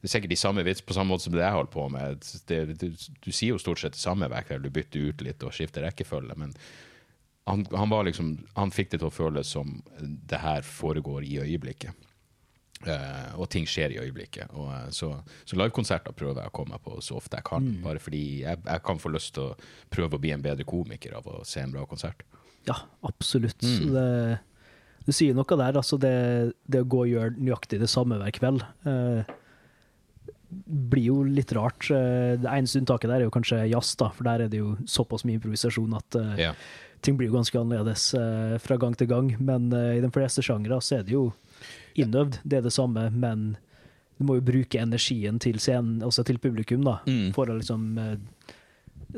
det er sikkert de samme vits på samme måte som det jeg holder på med. Det, du, du sier jo stort sett det samme hver kveld, du bytter ut litt og skifter rekkefølge, men han, han, var liksom, han fikk det til å føles som det her foregår i øyeblikket. Uh, og ting skjer i øyeblikket. Og, uh, så så livekonserter prøver jeg å komme meg på så ofte jeg kan. Bare fordi jeg, jeg kan få lyst til å prøve å bli en bedre komiker av å se en bra konsert. Ja, absolutt. Mm. Det, du sier noe der. Altså det, det å gå og gjøre nøyaktig det samme hver kveld eh, blir jo litt rart. Eh, Det eneste unntaket der er jo kanskje jazz, da, for der er det jo såpass mye improvisasjon at eh, Ja. ting blir jo ganske annerledes eh, fra gang til gang. Men eh, i de fleste sjangre så er det jo innøvd, det er det samme, men du må jo bruke energien til scenen, også til publikum, da, Mm. for å liksom eh,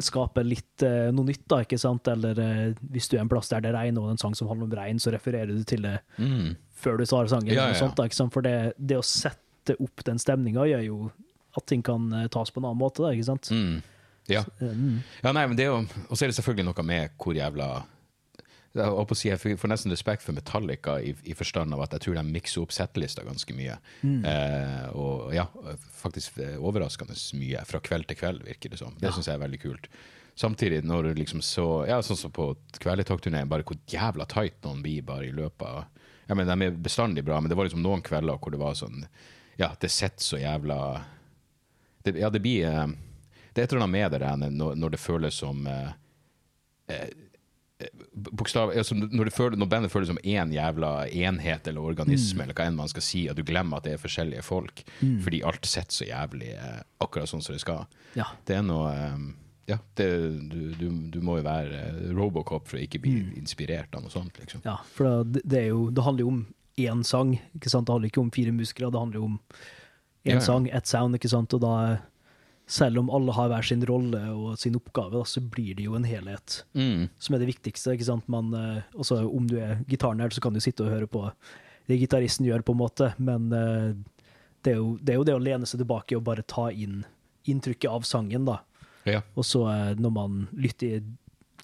skape litt eh, noe nytt, da, ikke sant? Eller eh, hvis du er en plass der det regner, og en sang som handler om regn, så refererer du til det Mm. før du tar sangen. Ja, ja, noe sånt, da, ikke sant? For det, det å sette opp den stemninga gjør jo at ting kan eh, tas på en annen måte, da, ikke sant? Mm. Ja. Mm. ja, nei, men det er jo Og så er det selvfølgelig noe med hvor jævla jeg, si, jeg får- nesten respekt for Metallica i, i forstand av at jeg tror de mikser opp settelista ganske mye. Eh, og ja, faktisk eh, overraskende mye fra kveld til kveld, virker det som. Det syns jeg er veldig kult. Samtidig, når du liksom så Ja, sånn som på Kvelertak-turneen, bare hvor jævla tight noen blir bare i løpet av Ja, men De er bestandig bra, men det var liksom noen kvelder hvor det var sånn Ja, det sitter så jævla det, Ja, det blir eh, Det er et eller annet med det der når, når det føles som eh, bokstav, altså når, føler, når bandet føles som én jævla enhet eller organisme, eller hva enn man skal si, at du glemmer at det er forskjellige folk, fordi alt sitter så jævlig eh, akkurat sånn som det skal. Ja. Det er noe eh, Ja, det, du, du, du må jo være eh, Robocop for å ikke bli inspirert av noe sånt, liksom. Ja, for det, det, jo, det handler jo om én sang? Det handler ikke om fire muskler, det handler jo om én ja. sang, ett sound, ikke sant? Og da, selv om alle har hver sin rolle og sin oppgave, da, så blir det jo en helhet Mm. som er det viktigste, ikke sant? Man, eh, også om du er gitarnerd, så kan du sitte og høre på det gitaristen gjør, på en måte, men eh, det er, jo, det er jo det å lene seg tilbake og bare ta inn inntrykket av sangen, da. Ja. Og så eh, når man lytter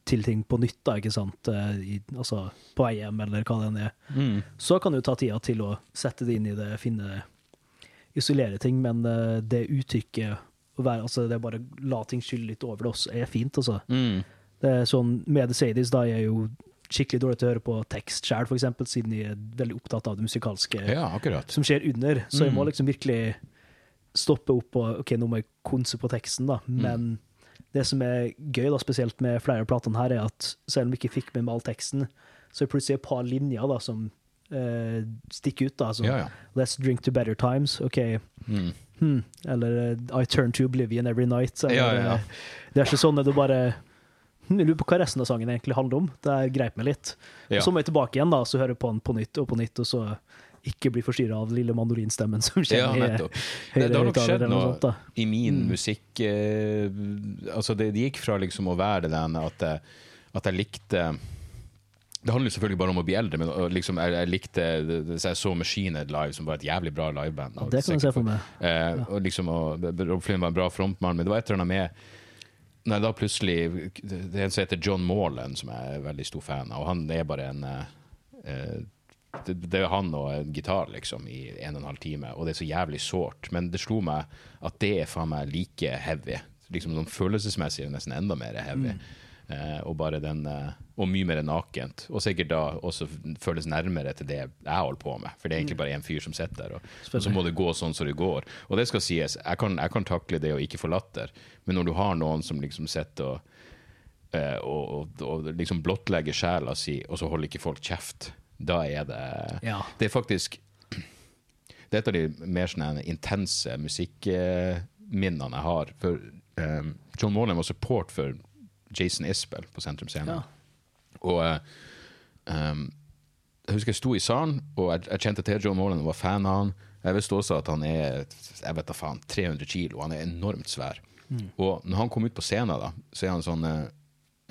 til ting på nytt, da, ikke sant, i, altså på vei hjem eller hva det enn er, Mm. så kan du ta tida til å sette det inn i det, finne Isolere ting, men det uttrykket være, altså det er bare la ting skylle litt over det også, er fint, altså. Mm. Det er sånn, Med The Sadies da er jeg jo skikkelig dårlig til å høre på tekst sjøl, eksempel, siden jeg er veldig opptatt av det musikalske ja, som skjer under. Så jeg må Mm. liksom virkelig stoppe opp og OK, nå må jeg konse på teksten, da. Mm. Men det som er gøy, da, spesielt med flere av platene her, er at selv om jeg ikke fikk med meg all teksten, så er det plutselig et par linjer da som uh, stikker ut. da, som Ja, ja. Let's drink to better times. OK. Mm. Hmm. Eller eh, I turn to oblivion every night. Eller, Ja, ja, ja. eh, Det er ikke sånn at du bare hm, Jeg lurer på hva resten av sangen egentlig handler om. Det greip meg litt. Ja. Så må jeg tilbake igjen da, så høre på den på nytt og på nytt, og så ikke bli forstyrra av lille mandolinstemmen som Ja, kommer i nettopp. høyre Det, det har nok skjedd noe sånt. i min musikk eh, Altså, det, det gikk fra liksom å være det der at, jeg- at jeg likte Det handler selvfølgelig bare om å bli eldre, men liksom, jeg, jeg likte så Jeg så Machine live, som var et jævlig bra liveband. Ja, det kan jeg se for meg. Eh, og liksom, og Rob Flynn var en bra frontmann, men det var et eller annet med Nei, da plutselig Det er en som heter John Morland, som jeg er veldig stor fan av, og han er bare en eh, eh, det, det er han og en gitar liksom i en og en halv time, og det er så jævlig sårt. Men det slo meg at det er faen meg like heavy liksom sånn følelsesmessig nesten enda mer heavy. Eh, og bare den eh, Og mye mer nakent. Og sikkert da også føles nærmere til det jeg holder på med. For det er egentlig bare én fyr som sitter der, og, og så må det gå sånn som det går. Og det skal sies, jeg kan, jeg kan takle det å ikke få latter, men når du har noen som liksom sitter eh, og, og, og liksom blottlegger sjela si, og så holder ikke folk kjeft. Da er det Ja. Det er faktisk Det er et av de mer sånne intense musikkminnene jeg har. For um, John Morland var support for Jason Isbell på Sentrum Scene. Ja. Og um, jeg husker jeg sto i salen, og jeg, jeg kjente til John Morland og var fan av han. Jeg visste også at han er jeg vet da faen, 300 kilo. Han er enormt svær. Og når han kom ut på scenen, da, så er han sånn eh,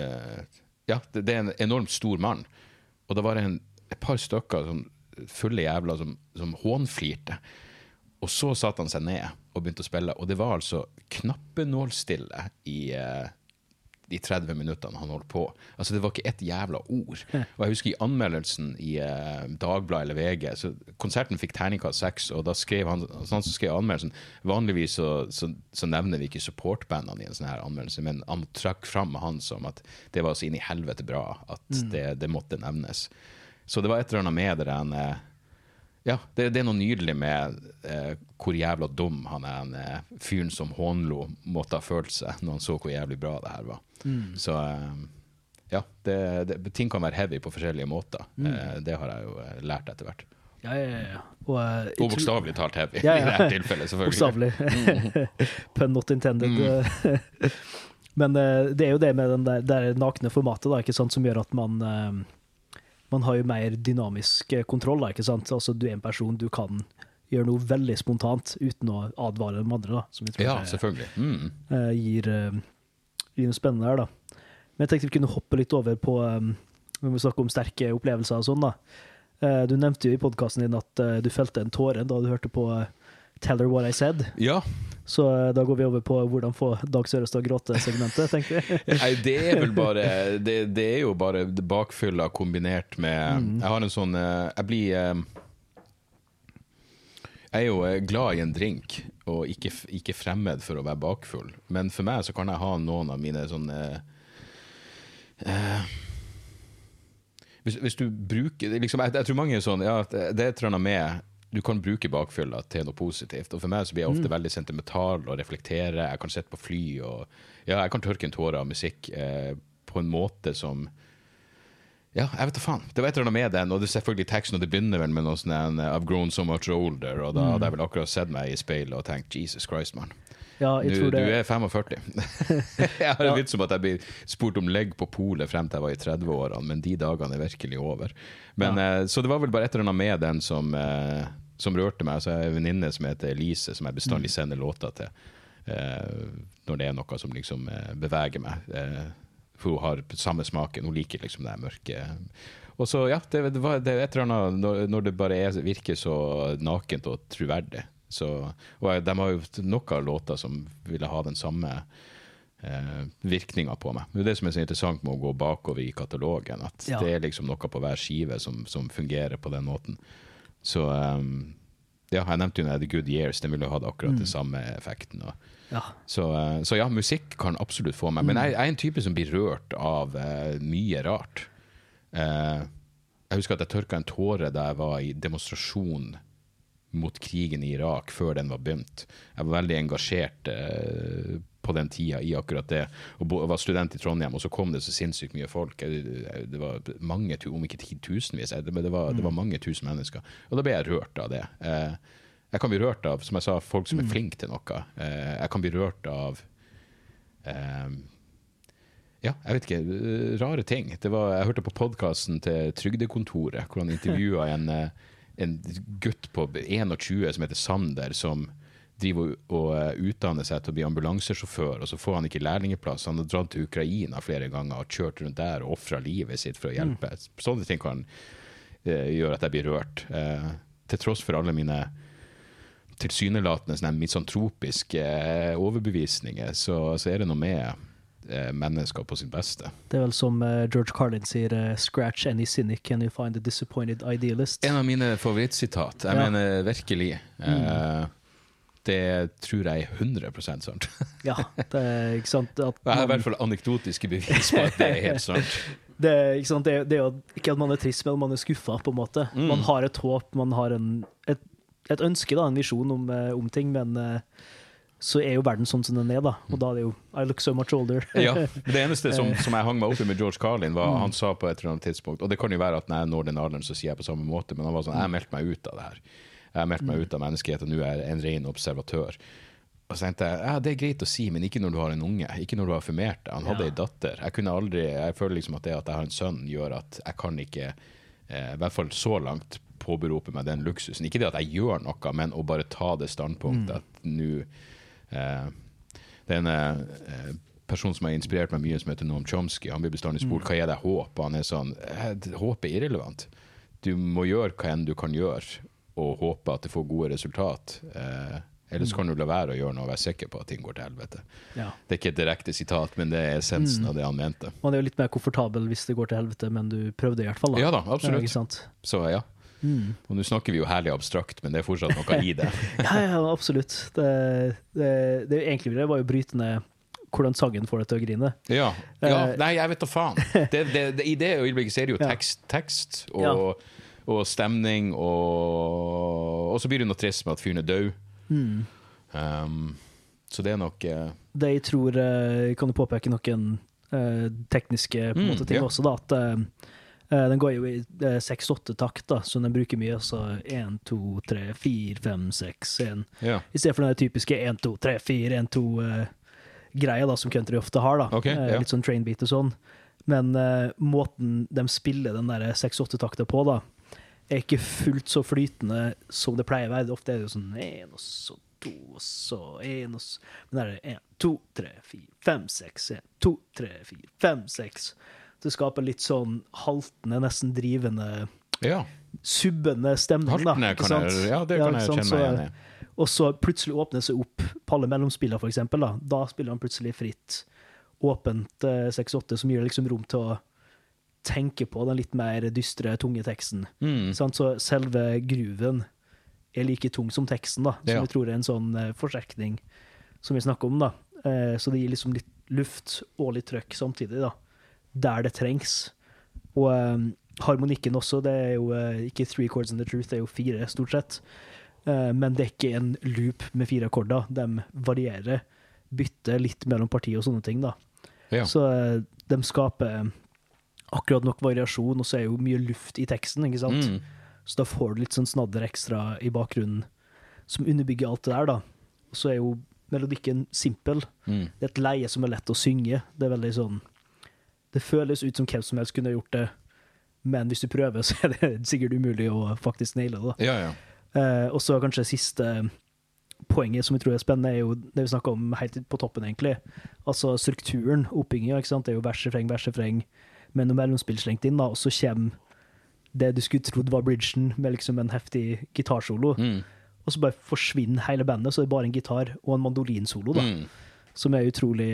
eh, Ja, det, det er en enormt stor mann. Og da var det en, et par stykker sånn fulle jævler som, som hånflirte. Og så satte han seg ned og begynte å spille, og det var altså knappenålstille i eh, de 30 minuttene han holdt på. Altså Det var ikke ett jævla ord. Og jeg husker i anmeldelsen i eh, Dagbladet eller VG så Konserten fikk terningkast seks, og da skrev han, sånn han som skrev anmeldelsen Vanligvis så, så, så nevner vi ikke supportbandene i en sånn her anmeldelse, men han trakk fram han som at det var så inn i helvete bra at det, det måtte nevnes. Så det var et eller annet med det der eh, ja, det, det er noe nydelig med eh, hvor jævla dum han er, en, eh, fyren som hånlo måtte ha følt seg når han så hvor jævlig bra det her var. Så eh, ja, det, det, ting kan være heavy på forskjellige måter. Mm. det har jeg jo eh, lært etter hvert. Ja, ja, ja. Og, uh, Og bokstavelig talt heavy Ja, i ja. dette tilfellet, selvfølgelig. Bokstavelig. Pun not intended. Men uh, det er jo det med den der, det nakne formatet da, sant, som gjør at man uh, man har jo mer dynamisk eh, kontroll. Da? Altså, du er en person, du kan gjøre noe veldig spontant uten å advare de andre. Da, Ja, selvfølgelig. Mm. eh, eh, gir noe spennende her, da. Men jeg tenkte vi kunne hoppe litt over på um, Vi må snakke om sterke opplevelser og sånn, da. Uh, du nevnte jo i podkasten din at uh, du felte en tåre da du hørte på uh, Tell her what I said. Ja. Så da går vi over på hvordan få Dag å gråte-segmentet, tenker jeg. Nei, det er vel bare Det, det er jo bare bakfylla kombinert med Jeg har en sånn Jeg blir Jeg er jo eh, glad i en drink, og ikke, ikke fremmed for å være bakfull. Men for meg så kan jeg ha noen av mine sånne eh, hvis, hvis du bruker liksom, jeg, jeg tror mange er sånn Ja, det er et eller annet med Du kan bruke bakfylla til noe positivt. Og for meg så blir jeg ofte veldig sentimental og reflektere. Jeg kan sitte på fly og Ja, jeg kan tørke en tåre av musikk eh, på en måte som ja, jeg vet da faen. Det var et eller annet med den, og det er selvfølgelig teksten, og det begynner vel med noe sånn en, I've grown so much older, og da hadde jeg vel akkurat sett meg i speilet og tenkt Jesus Christ, mann. Ja, jeg Du, det du er 45. jeg har en vits om at jeg blir spurt om legg på polet frem til jeg var i 30-årene, men de dagene er virkelig over. Men, eh, så det var vel bare et eller annet med den som, eh, som rørte meg. Så jeg har en venninne som heter Elise, som jeg bestandig sender låter til. Eh, når det er noe som liksom eh, beveger meg. For hun har samme smaken. Hun liker liksom det mørke. Og så, ja, det, det, var, det er et eller annet når, når det bare er, virker så nakent og troverdig. Så, og de har jo noen låter som ville ha den samme eh, virkninga på meg. Det er det som er så interessant med å gå bakover i katalogen. At Ja. det er liksom noe på hver skive som, som fungerer på den måten. Så um, ja, jeg nevnte jo The Good Years. Den ville hatt akkurat den samme effekten. Og, Ja. så, eh, så ja, musikk kan absolutt få meg. Men jeg, jeg er en type som blir rørt av uh, mye rart. Uh, jeg husker at jeg tørka en tåre da jeg var i demonstrasjon mot krigen i Irak før den var begynt. Jeg var veldig engasjert uh, på den tida i akkurat det. Og bo, var student i Trondheim, og så kom det så sinnssykt mye folk. Det var mange, om ikke titusenvis, men det var, det var mange tusen mennesker. Og da ble jeg rørt av det. Eh, jeg kan bli rørt av som jeg sa, folk som er flinke til noe. Eh, jeg kan bli rørt av um, ja, jeg vet ikke. eh, Rare ting. Det var, jeg hørte på podkasten til Trygdekontoret, hvor han intervjua en, en gutt på 21 som heter Sander, som driver og, utdanner seg til å bli ambulansesjåfør, og så får han ikke lærlingeplass. Han har dratt til Ukraina flere ganger og kjørt rundt der og ofra livet sitt for å hjelpe. Sånne ting kan uh, gjøre at jeg blir rørt. Uh, til tross for alle mine tilsynelatende sånne misantropiske eh, overbevisninger, så, så er det noe med eh, mennesker på sitt beste. Det er vel som eh, George Carlin sier 'Scratch any cynic and you find a disappointed idealist'. En av mine favorittsitat. Jeg Ja. mener virkelig. Mm. Det tror jeg er 100 sant. Ja, det er ikke sant at Jeg har i hvert fall anekdotiske bevis på at det er helt sant. det, er, ikke sant? Det, er, det er jo ikke at man er trist, men man er skuffa, på en måte. Mm. Man har et håp, man har en, et, et ønske, da, en visjon om, eh, om ting, men eh, så er jo verden sånn som den er, da. Og da er det jo I look so much older. Ja, Det eneste som, som jeg hang meg opp i med George Carlin, var han sa på et eller annet tidspunkt Og det kan jo være at når jeg når den alderen, så sier jeg på samme måte, men han var sånn Jeg meldte meg ut av det her. Jeg meldte meg ut av menneskeheten, nå er jeg en ren observatør. Og så tenkte jeg ja, det er greit å si, men ikke når du har en unge. Ikke når du har formert deg. Han hadde Ja. ei datter. Jeg kunne aldri, jeg føler liksom at det at jeg har en sønn, gjør at jeg kan ikke, eh, i hvert fall så langt, påberope meg den luksusen. Ikke det at jeg gjør noe, men å bare ta det standpunktet at nå eh, det er en eh, person som har inspirert meg mye, som heter Noam Chomsky. Han blir bestandig spurt hva er det håp, han er sånn eh, Håp er irrelevant. Du må gjøre hva enn du kan gjøre, og håpe at det får gode resultat. Eh, ellers kan du la være å gjøre noe og være sikker på at ting går til helvete. Ja. Det er ikke et direkte sitat, men det er essensen av det han mente. Man er jo litt mer komfortabel hvis det går til helvete, men du prøvde i hvert fall. Da. Ja da, absolutt. Så ja. Og nå snakker vi jo herlig abstrakt, men det er fortsatt noe i det. Ja, ja, absolutt. Det, det, det egentlig ville å bryte ned hvordan sangen får deg til å grine. Ja. ja Eh, nei, jeg vet da faen. Det, I det øyeblikket ser du jo tekst, tekst og, og stemning, og, og så blir du noe trist med at fyren er død. Mm. Um, så det er nok uh, Det jeg tror uh, Kan du påpeke noen uh, tekniske på Mm, måte, ting ja. også, da. At den går jo i eh, seks-åtte takter, så den bruker mye. Så én, to, tre, fire, fem, seks, én. I stedet for den typiske én, to, tre, fire, én, to-greia som country ofte har. da. Ok, Eh, ja. Litt sånn trainbeat og sånn. Men uh, måten de spiller den der seks-åtte-takta på, da, er ikke fullt så flytende som det pleier å være. Ofte er det jo sånn én, og så to, og så én, og så Men der er det én, to, tre, fire, fem, seks. En, to, tre, fire, fem, seks. Det skaper litt sånn haltende, nesten drivende, ja. subbende stemning, da. Haltende ikke kan jeg, ja, det kan jeg kjenne meg igjen i. og så plutselig åpner det seg opp på alle mellomspillene, eksempel. Da, da spiller han plutselig fritt, åpent eh, 6-8, som gir liksom rom til å tenke på den litt mer dystre, tunge teksten. Mm. Sant? Så selve gruven er like tung som teksten, da, som Ja. jeg tror er en sånn eh, forsterkning som vi snakker om. da. Eh, så det gir liksom litt luft og litt trøkk samtidig, da, der det trengs. Og um, harmonikken også, det er jo uh, ikke three chords and the truth, det er jo fire, stort sett. Uh, men det er ikke en loop med fire akkorder. De varierer, bytter litt mellom partier og sånne ting. da. Ja. Så uh, de skaper akkurat nok variasjon, og så er jo mye luft i teksten. ikke sant? Mm. Så da får du litt sånn snadder ekstra i bakgrunnen som underbygger alt det der, da. Og så er jo melodikken simpel. Mm. Det er et leie som er lett å synge. Det er veldig sånn Det føles ut som hvem som helst kunne gjort det, men hvis du prøver, så er det sikkert umulig å faktisk naile det. Ja, ja. Uh, og så kanskje siste poenget som jeg tror er spennende, er jo det vi snakka om helt på toppen, egentlig. Altså strukturen, oppbygginga. Det er jo vers, refreng, vers, refreng, med noe mellomspill slengt inn, da, og så kommer det du skulle trodd var bridgen, med liksom en heftig gitarsolo. Mm. Og så bare forsvinner hele bandet, så det er bare en gitar og en mandolinsolo, da, Mm. som er utrolig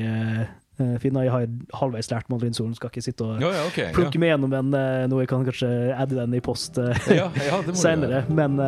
eh, eh, fin. Jeg har halvveis lært mandolinsoloen, skal ikke sitte og Ja, ja, ok. Ja. plukke meg gjennom den eh, noe jeg kan kanskje adde den i post eh, Ja, ja, senere, men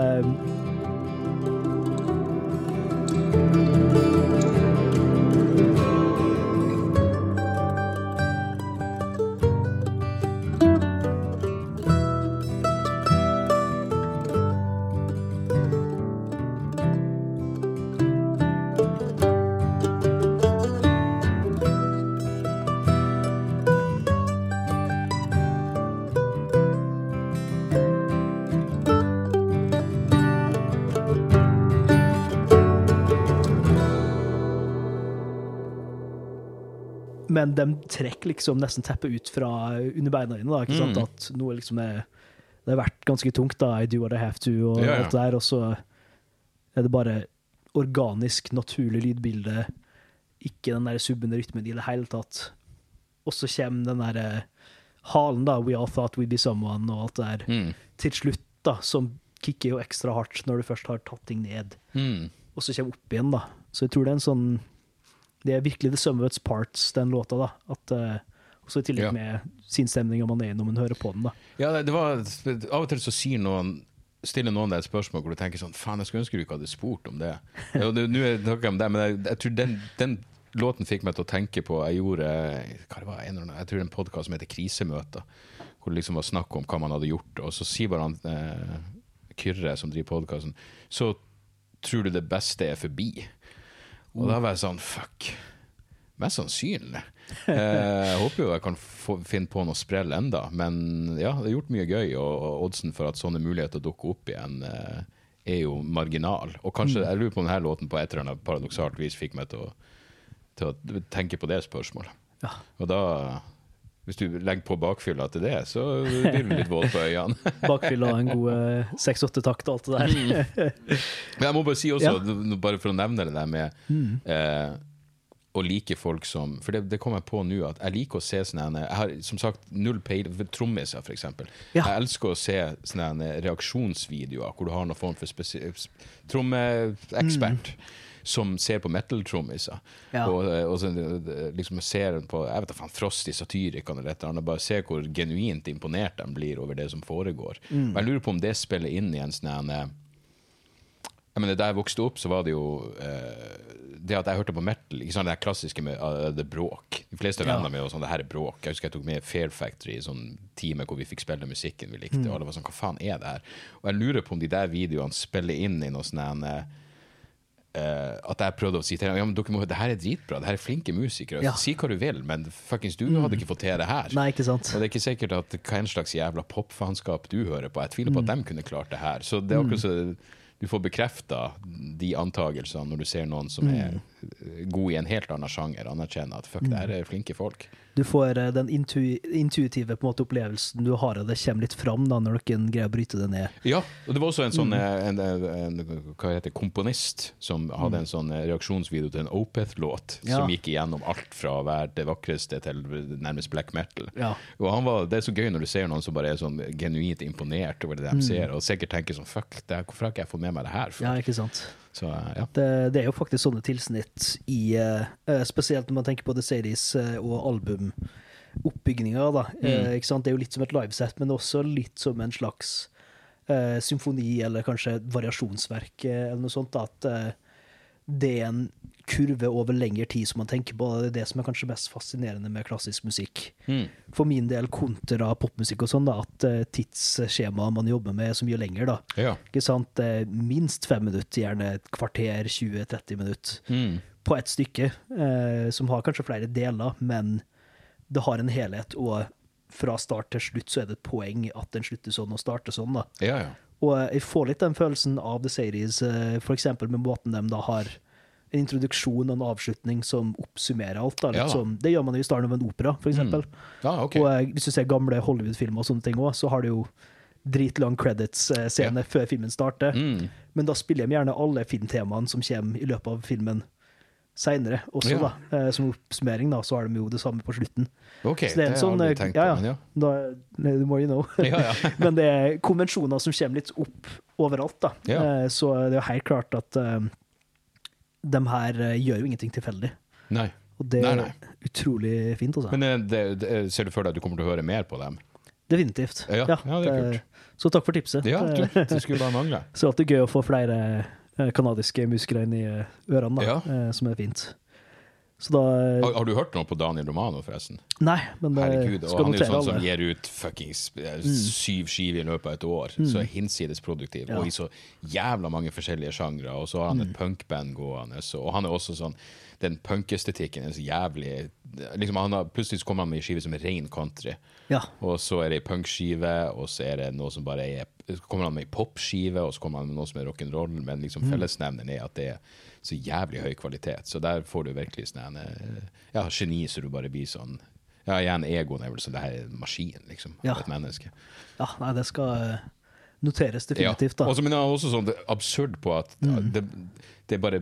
Men de trekker liksom nesten teppet ut fra under beina dine. da, ikke sant? Mm. At noe liksom er Det har vært ganske tungt, da. I do what I have to, og Ja, ja. alt det der. Og så er det bare organisk, naturlig lydbilde. Ikke den der subbende rytmen i det hele tatt. Og så kommer den der eh, halen, da. We all thought we'd be someone, og alt det der. Mm. Til slutt, da, som kicker jo ekstra hardt når du først har tatt ting ned Mm. og så kommer opp igjen, da. Så jeg tror det er en sånn Det er virkelig the sum of its parts, den låta, da. At, eh, også i tillegg Ja. med sinnsstemninga man er i når man hører på den, da. Ja, det det var Av og til så sier noen stiller noen deg et spørsmål hvor du tenker sånn Faen, jeg skulle ønske du ikke hadde spurt om det. Nå er det noe om det, men jeg, jeg tror den, den låten fikk meg til å tenke på Jeg gjorde hva det var, en, jeg tror en podkast som heter Krisemøter, hvor det liksom var snakk om hva man hadde gjort. Og så sier bare han eh, Kyrre, som driver podkasten, så tror du det beste er forbi. Og da var jeg sånn Fuck. Mest sannsynlig. Eh, jeg håper jo jeg kan få, finne på noe sprell enda, men ja, det er gjort mye gøy, og, og oddsen for at sånne muligheter dukker opp igjen, eh, er jo marginal. Og kanskje, jeg lurer på om denne låten på et eller annet paradoksalt vis fikk meg til å, til å tenke på det spørsmålet. Ja. Og da, hvis du legger på bakfylla til det, så blir du litt våt på øynene. bakfylla og en god seks-åtte-takt og alt det der. Men jeg må bare si også, Ja. Mm. bare for å nevne det der med eh, å like folk som For det, det kom jeg på nå, at jeg liker å se sånne Jeg har som sagt null peil for trommiser, f.eks. Ja. Jeg elsker å se sånne reaksjonsvideoer hvor du har noen form for spesi- trommeekspert. Som ser på metal-trommiser. Mm. Ja. Og, og så, eh, liksom ser på jeg vet da faen, Frost i Satyricon eller et eller annet. Bare ser hvor genuint imponert de blir over det som foregår. Mm. Og jeg lurer på om det spiller inn i en sånn eh, jeg mener, Da jeg vokste opp, så var det jo eh, det at jeg hørte på metal. ikke sant, Det klassiske med uh, det bråk. De fleste Ja. vennene mine og sånn, det her er bråk. Jeg husker jeg tok med Fair Factory i sånn time hvor vi fikk spille musikken vi likte. Mm. Og alle var sånn, hva faen er det her? Og jeg lurer på om de der videoene spiller inn i noe sånn en, eh, eh, at jeg prøvde å si til dem ja, men dere må, det her er dritbra, det her er flinke musikere. Ja. Mm. Si hva du vil, men fuckings du hadde ikke fått til det her. Nei, ikke sant. Og det er ikke sikkert at hva en slags jævla popfanskap du hører på. Jeg tviler på at Mm. de kunne klart det her. Så det er akkurat så du får bekrefta de antagelsene når du ser noen som er Mm. God i en helt annen sjanger, anerkjenner at fuck, det her er flinke folk. Du får eh, den intu intuitive måte, opplevelsen du har, og det kommer litt fram da, når noen greier å bryte det ned. Ja, og det var også en sånn Mm. eh, en, en, en, komponist som hadde en sånn eh, reaksjonsvideo til en Opeth-låt Ja. som gikk igjennom alt fra å være det vakreste til nærmest black metal. Ja. Og han var, Det er så gøy når du ser noen som bare er sånn genuint imponert over det de ser, og sikkert tenker sånn Fuck, det, hvorfor har ikke jeg fått med meg det her? Mm. ja, ikke sant. Så ja. Det, det er jo faktisk sånne tilsnitt i eh, Spesielt når man tenker på The Series eh, og albumoppbygninger. da. Eh, ikke? Det er jo litt som et livesett, men også litt som en slags uh, symfoni eller kanskje variasjonsverk eller noe sånt. da, At det er en kurve over lengre tid som man tenker på. Det er det som er kanskje mest fascinerende med klassisk musikk. Mm. For min del kontra popmusikk og sånn, da, at uh, tidsskjemaet man jobber med, er så mye lenger. da. ja. Ikke sant? Eh, Minst fem minutter, gjerne et kvarter, 20-30 minutter Mm. på ett stykke, eh, som har kanskje flere deler, men det har en helhet, og fra start til slutt så er det et poeng at den slutter sånn og starter sånn. da. ja, ja. Og eh, jeg får litt den følelsen av The Series, f.eks. for eksempel med måten de da har en introduksjon og en avslutning som oppsummerer alt. da. Ja da. som, det gjør man jo i starten av en opera, for eksempel. Ah, okay. Og eh, hvis du ser gamle Hollywood-filmer og sånne ting også, så har du jo dritlang credits-scene før filmen starter. Mm. Men da spiller de gjerne alle filmtemaene som kommer i løpet av filmen seinere også, Ja. da. Eh, som oppsummering, da, så har de jo det samme på slutten. Okay, Så det er en det sånn jeg eh, tenkt ja, på, ja. men ja. Da, the you know. Ja, ja. Men det er konvensjoner som kommer litt opp overalt, da. Eh, så det er jo helt klart at eh, de her eh, gjør jo ingenting tilfeldig. Nei. Og det er nei. utrolig fint, Også. Men eh, det, det, ser du for deg at du kommer til å høre mer på dem? Definitivt. Ja, ja, det er kult. Så takk for tipset. Ja, du, Eh, det skulle bare mangle. Så alltid gøy å få flere eh, kanadiske musikere inn i eh, ørene, da, Ja. eh, som er fint. Så da eh, Har, har du hørt noe på Daniel Romano, forresten? Nei, men det Herregud, skal notere alle. han er jo sånn som gir ut fuckings eh, syv skiver i løpet av et år. Så hinsides produktiv, Ja. og i så jævla mange forskjellige sjangre. Og så har han et punkband gående, så, og han er også sånn Den punkestetikken er så jævlig liksom han har, Plutselig kommer han med ei skive som er ren country, Ja. og så er det ei punkskive, og så er det noe som bare er så kommer han med ei popskive, og så kommer han med noe som er rock'n'roll, men liksom fellesnevneren er at det er så jævlig høy kvalitet. Så der får du virkelig sånn en, eh, ja, geni, så du bare blir sånn Ja, igjen, egoen er vel sånn det her er en maskin, liksom, Ja. et menneske. ja, nei, det skal eh, noteres definitivt, Ja. da. Også, men det er også sånn det er absurd på at mm. det, det er bare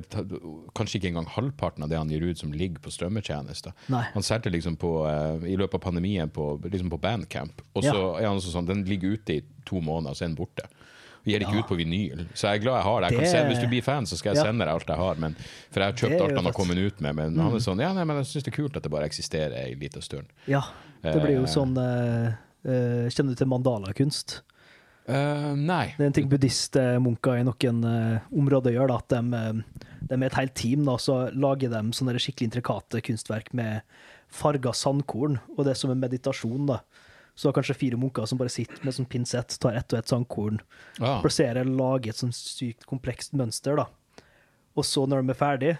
kanskje ikke engang halvparten av det han gir ut som ligger på strømmetjenester. Han solgte liksom på, eh, i løpet av pandemien på, liksom på Bandcamp, og så er han sånn, den ligger ute i to måneder, så er den borte. Og gir ikke Ja. ut på vinyl. Så jeg er glad jeg har det. Jeg kan Det- sende, hvis du blir fan, så skal jeg sende deg alt jeg har. Men, for jeg har kjøpt alt han har. Mm. kommet ut med. Men han er sånn, ja, nei, men jeg syns det er kult at det bare eksisterer ei lita stund. Ja, det blir jo Eh. sånn uh, Kjenner du til mandalakunst? Uh, nei. Det er en ting buddhistmunker i noen uh, områder gjør, da, at de, de er et helt team, da, så lager de sånne skikkelig intrikate kunstverk med farga sandkorn, og det er som en meditasjon, da. Så kanskje fire munker som bare sitter med sånn pinsett, tar ett og ett sandkorn, ja. plasserer, lager et sånn sykt komplekst mønster, da. Og så, når de er ferdig,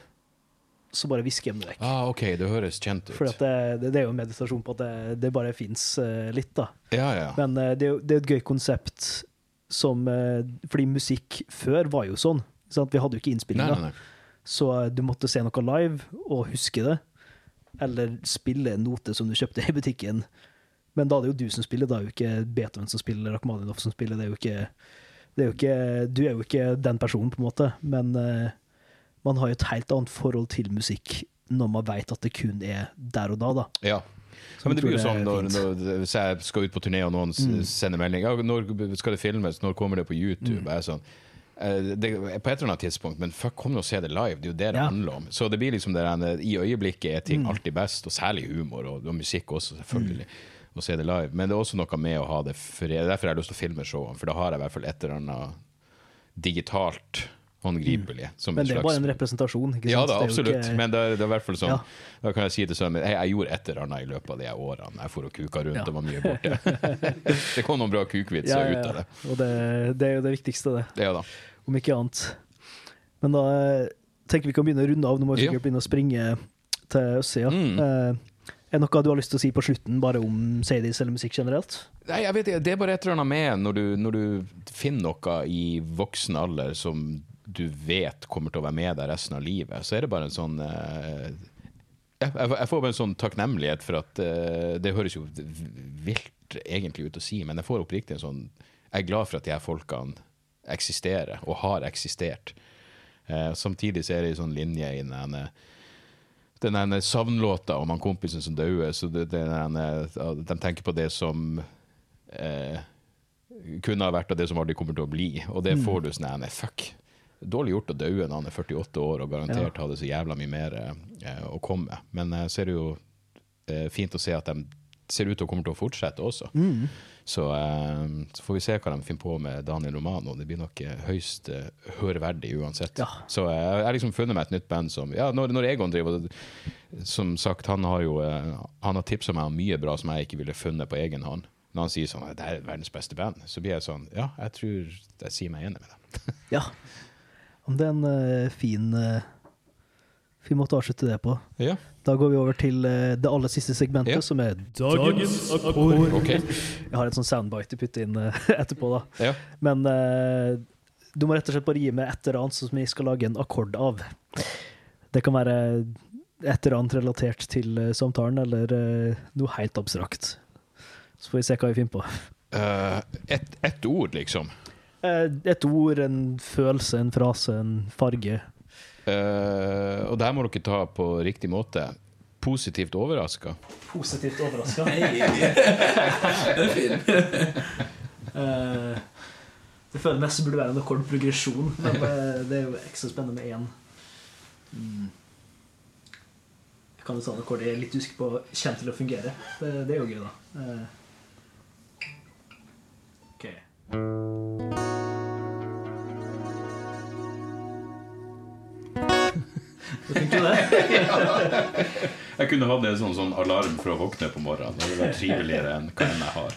så bare visker de det vekk. ah, OK, det høres kjent ut. For det, det, er jo en meditasjon på at det, det bare fins litt, da. Ja, ja. Men uh, det, det er et gøy konsept som uh, Fordi musikk før var jo sånn. Sant? Vi hadde jo ikke innspillinger. Så eh, du måtte se noe live og huske det. Eller spille en note som du kjøpte i butikken. Men da er det jo du som spiller, da er jo ikke Beethoven som spiller, eller Rachmaninoff som spiller. Det er jo ikke, det er jo ikke Du er jo ikke den personen, på en måte. Men uh, man har jo et helt annet forhold til musikk når man vet at det kun er der og da, da. Ja. Så Ja, men det blir jo sånn når. Mm. når, jeg skal ut på turné og noen mm. sender melding ja, Når skal det filmes, når kommer det på YouTube? Mm. Jeg er sånn, eh, det, på et eller annet tidspunkt, men fuck, kom nå og se det live. Det er jo det det Ja. handler om. Så det blir liksom det der, I øyeblikket er ting Mm. alltid best, og særlig humor, og, og musikk også, selvfølgelig. Å se det live. Men det er også noe med å ha det for, det er Derfor har jeg lyst til å filme showene, for da har jeg i hvert fall et eller annet digitalt håndgripelig. Mm. Men det er bare en representasjon. Ikke ja sant? da, Det er absolutt. ikke- Men det er, det er i hvert fall sånn Ja. Da kan jeg si til sønnen min jeg, jeg gjorde et eller annet i løpet av de årene jeg for og kuka rundt Ja. og var mye borte. det kom noen bra kukvitser Ja, ja, ut av det. Og det, det er jo det viktigste, det. Ja da. Om ikke annet. Men da eh, tenker vi kan begynne å runde av. Nå må vi Ja. sikkert begynne å springe til østsida. Mm. Eh, er det noe du har lyst til å si på slutten, bare om Sadies eller musikk generelt? Nei, jeg vet ikke, Det er bare et eller annet med når du, når du finner noe i voksen alder som du vet kommer til å være med deg resten av livet, så er det bare en sånn eh, jeg jeg får bare en sånn takknemlighet for at eh, Det høres jo vilt egentlig ut å si, men jeg får oppriktig en sånn Jeg er glad for at de her folkene eksisterer, og har eksistert. Eh, samtidig så er det en sånn linje i den ene den ene savnlåta om han kompisen som døde, så det, det ene, de tenker på det som eh, kunne ha vært og det som aldri kommer til å bli. Og det får du sånn nei, fuck. Dårlig gjort å daue når han er 48 år og garantert hadde så jævla mye mer eh, å komme med. Men eh, så er det jo eh, fint å se at de ser ut til å komme til å fortsette også. Så, eh, så får vi se hva de finner på med Daniel Romano. Det blir nok eh, høyst eh, hørverdig uansett. Ja. Så jeg har liksom funnet meg et nytt band som Ja, når, når Egon driver Som sagt, han har jo Han har tipsa meg om mye bra som jeg ikke ville funnet på egen hånd. Når han sier sånn det er verdens beste band, så blir jeg sånn Ja, jeg tror jeg sier meg enig med dem. Ja. Om det er en fin, fin måte å avslutte det på. Ja, Da går vi over til eh, det aller siste segmentet, Ja. som er Dagens akkord. Okay. Jeg har et sånn soundbite å putte inn eh, etterpå, da. Ja. Men uh, du må rett og slett bare gi meg et eller annet som vi skal lage en akkord av. Det kan være et eller annet relatert til samtalen, eller uh, noe helt abstrakt. Så får vi se hva vi finner på. Uh, ett et ord, liksom. Eh, et ord, en følelse, en frase, en farge. Eh, og det her må dere ta på riktig måte. Positivt overraska. Positivt overraska. Det er fint. Eh, det føler mest burde være en akkordprogresjon, men eh, det er jo ekstra spennende med én. Mm. Jeg kan jo ta en akkord jeg er litt usikker på kommer til å fungere. Det, det er jo gøy, da. Uh. ok. Det funker det. Jeg kunne hatt en sånn, sånn alarm for å våkne på morgenen. Det hadde vært triveligere enn hva enn jeg har.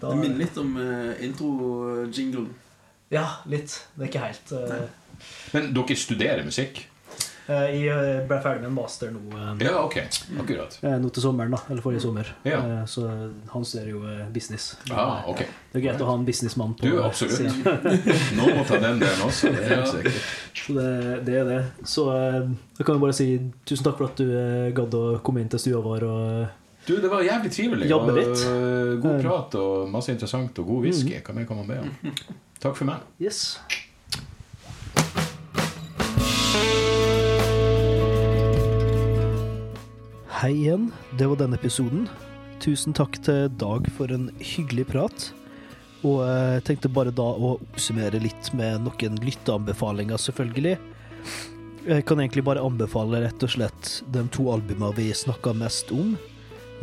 Da, Det minner litt om uh, intro-jingle. ja, litt. Det er ikke helt uh... Men dere studerer musikk? Eh, Jeg eh, ble ferdig med en master nå. eh, Ja, ok. Akkurat. Eh, Nå til sommeren, da. Eller forrige sommer. Ja. Eh, Så han studerer jo eh, business. Ah, eh, ok. Det er greit å ha en businessmann på Du, absolutt. Noen må ta den delen også. Det er Ja. Så det, det er det. Så da jeg kan jo bare si tusen takk for at du eh, gadd å komme inn til stua vår. Du, det var jævlig trivelig. Jobbe litt. Og God Eh. prat og masse interessant og god whisky. Hva mer kan man be om? Takk for meg. yes. Hei igjen. Det var denne episoden. Tusen takk til Dag for en hyggelig prat. Og jeg tenkte bare da å oppsummere litt med noen lytteanbefalinger, selvfølgelig. Jeg kan egentlig bare anbefale rett og slett de to albumene vi snakka mest om,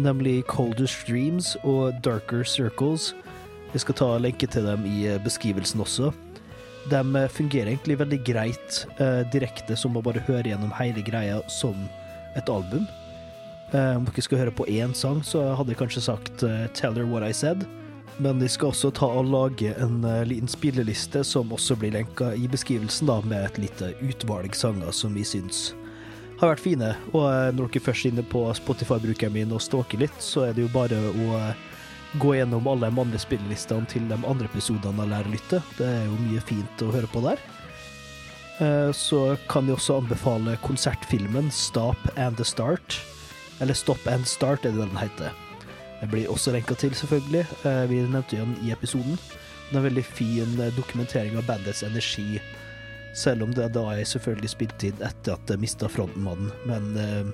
nemlig Colder Streams og Darker Circles. Jeg skal ta lenke til dem i beskrivelsen også. De fungerer egentlig veldig greit eh, direkte, som å bare høre gjennom hele greia som et album. Eh, om dere skal høre på én sang, så hadde jeg kanskje sagt eh, 'Tell her what I said'. Men de skal også ta og lage en eh, liten spilleliste som også blir lenka i beskrivelsen, da, med et lite utvalg sanger som vi syns har vært fine. Og når dere først er inne på Spotify-brukeren min og stalker litt, så er det jo bare å gå gjennom alle de andre spillelistene til de andre episodene av Lærerlytte. Det er jo mye fint å høre på der. Så kan jeg også anbefale konsertfilmen Stop and the Start. Eller Stop and Start, er det den heter. Det blir også lenka til, selvfølgelig. Eh, Vi nevnte den i episoden. Det er en veldig fin eh, dokumentering av bandets energi, selv om det da er selvfølgelig spilt inn etter at jeg mista frontmannen. Men eh,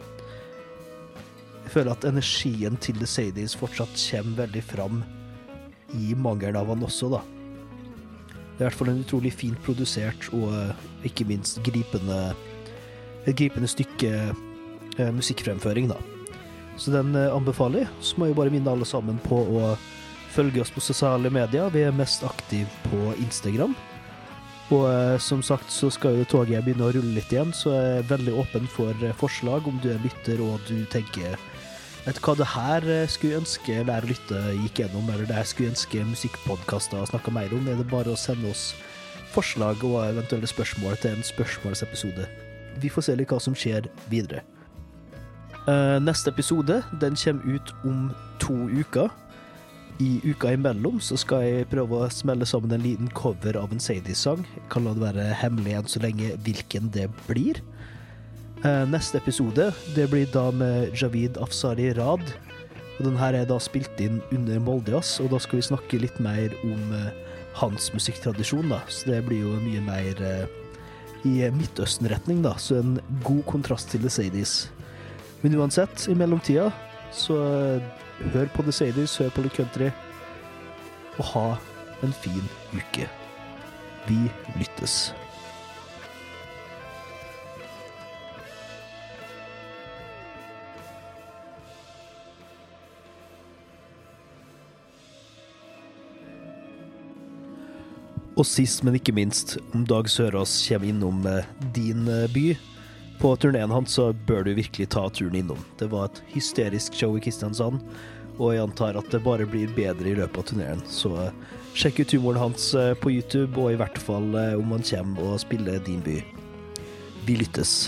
jeg føler at energien til The Sadies fortsatt kommer veldig fram i mangel av han også, da. Det er i hvert fall en utrolig fint produsert og eh, ikke minst gripende et gripende stykke eh, musikkfremføring, da. Så den eh, anbefaler jeg. Så må jeg bare minne alle sammen på å følge oss på sosiale medier. Vi er mest aktive på Instagram. Og eh, som sagt så skal jo toget begynne å rulle litt igjen, så jeg er veldig åpen for eh, forslag om du er lytter og du tenker Vet du hva, det her skulle ønske Lære å lytte gikk gjennom, eller det her skulle ønske musikkpodkaster snakka mer om. Er det bare å sende oss forslag og eventuelle spørsmål til en spørsmålsepisode. Vi får se litt hva som skjer videre. Eh, neste episode den kommer ut om to uker. I uka imellom så skal jeg prøve å smelle sammen en liten cover av en Sadie-sang. Kan la det være hemmelig enn så lenge hvilken det blir. Eh, neste episode det blir da med Javid Afsari Rad. Og den her er da spilt inn under Moldejazz, og da skal vi snakke litt mer om eh, hans musikktradisjon, da. Så det blir jo mye mer i Midtøsten-retning, da. Så en god kontrast til The Sadies. Men uansett, i mellomtida, så eh, hør på The Sadies, hør på litt country, og ha en fin uke. Vi lyttes. Og sist, men ikke minst, om Dag Sørås kommer innom eh, din eh, by på turneen hans, så bør du virkelig ta turen innom. Det var et hysterisk show i Kristiansand, og jeg antar at det bare blir bedre i løpet av turneen. Så eh, sjekk ut humoren hans eh, på YouTube, og i hvert fall eh, om han kommer og spiller din by. Vi lyttes.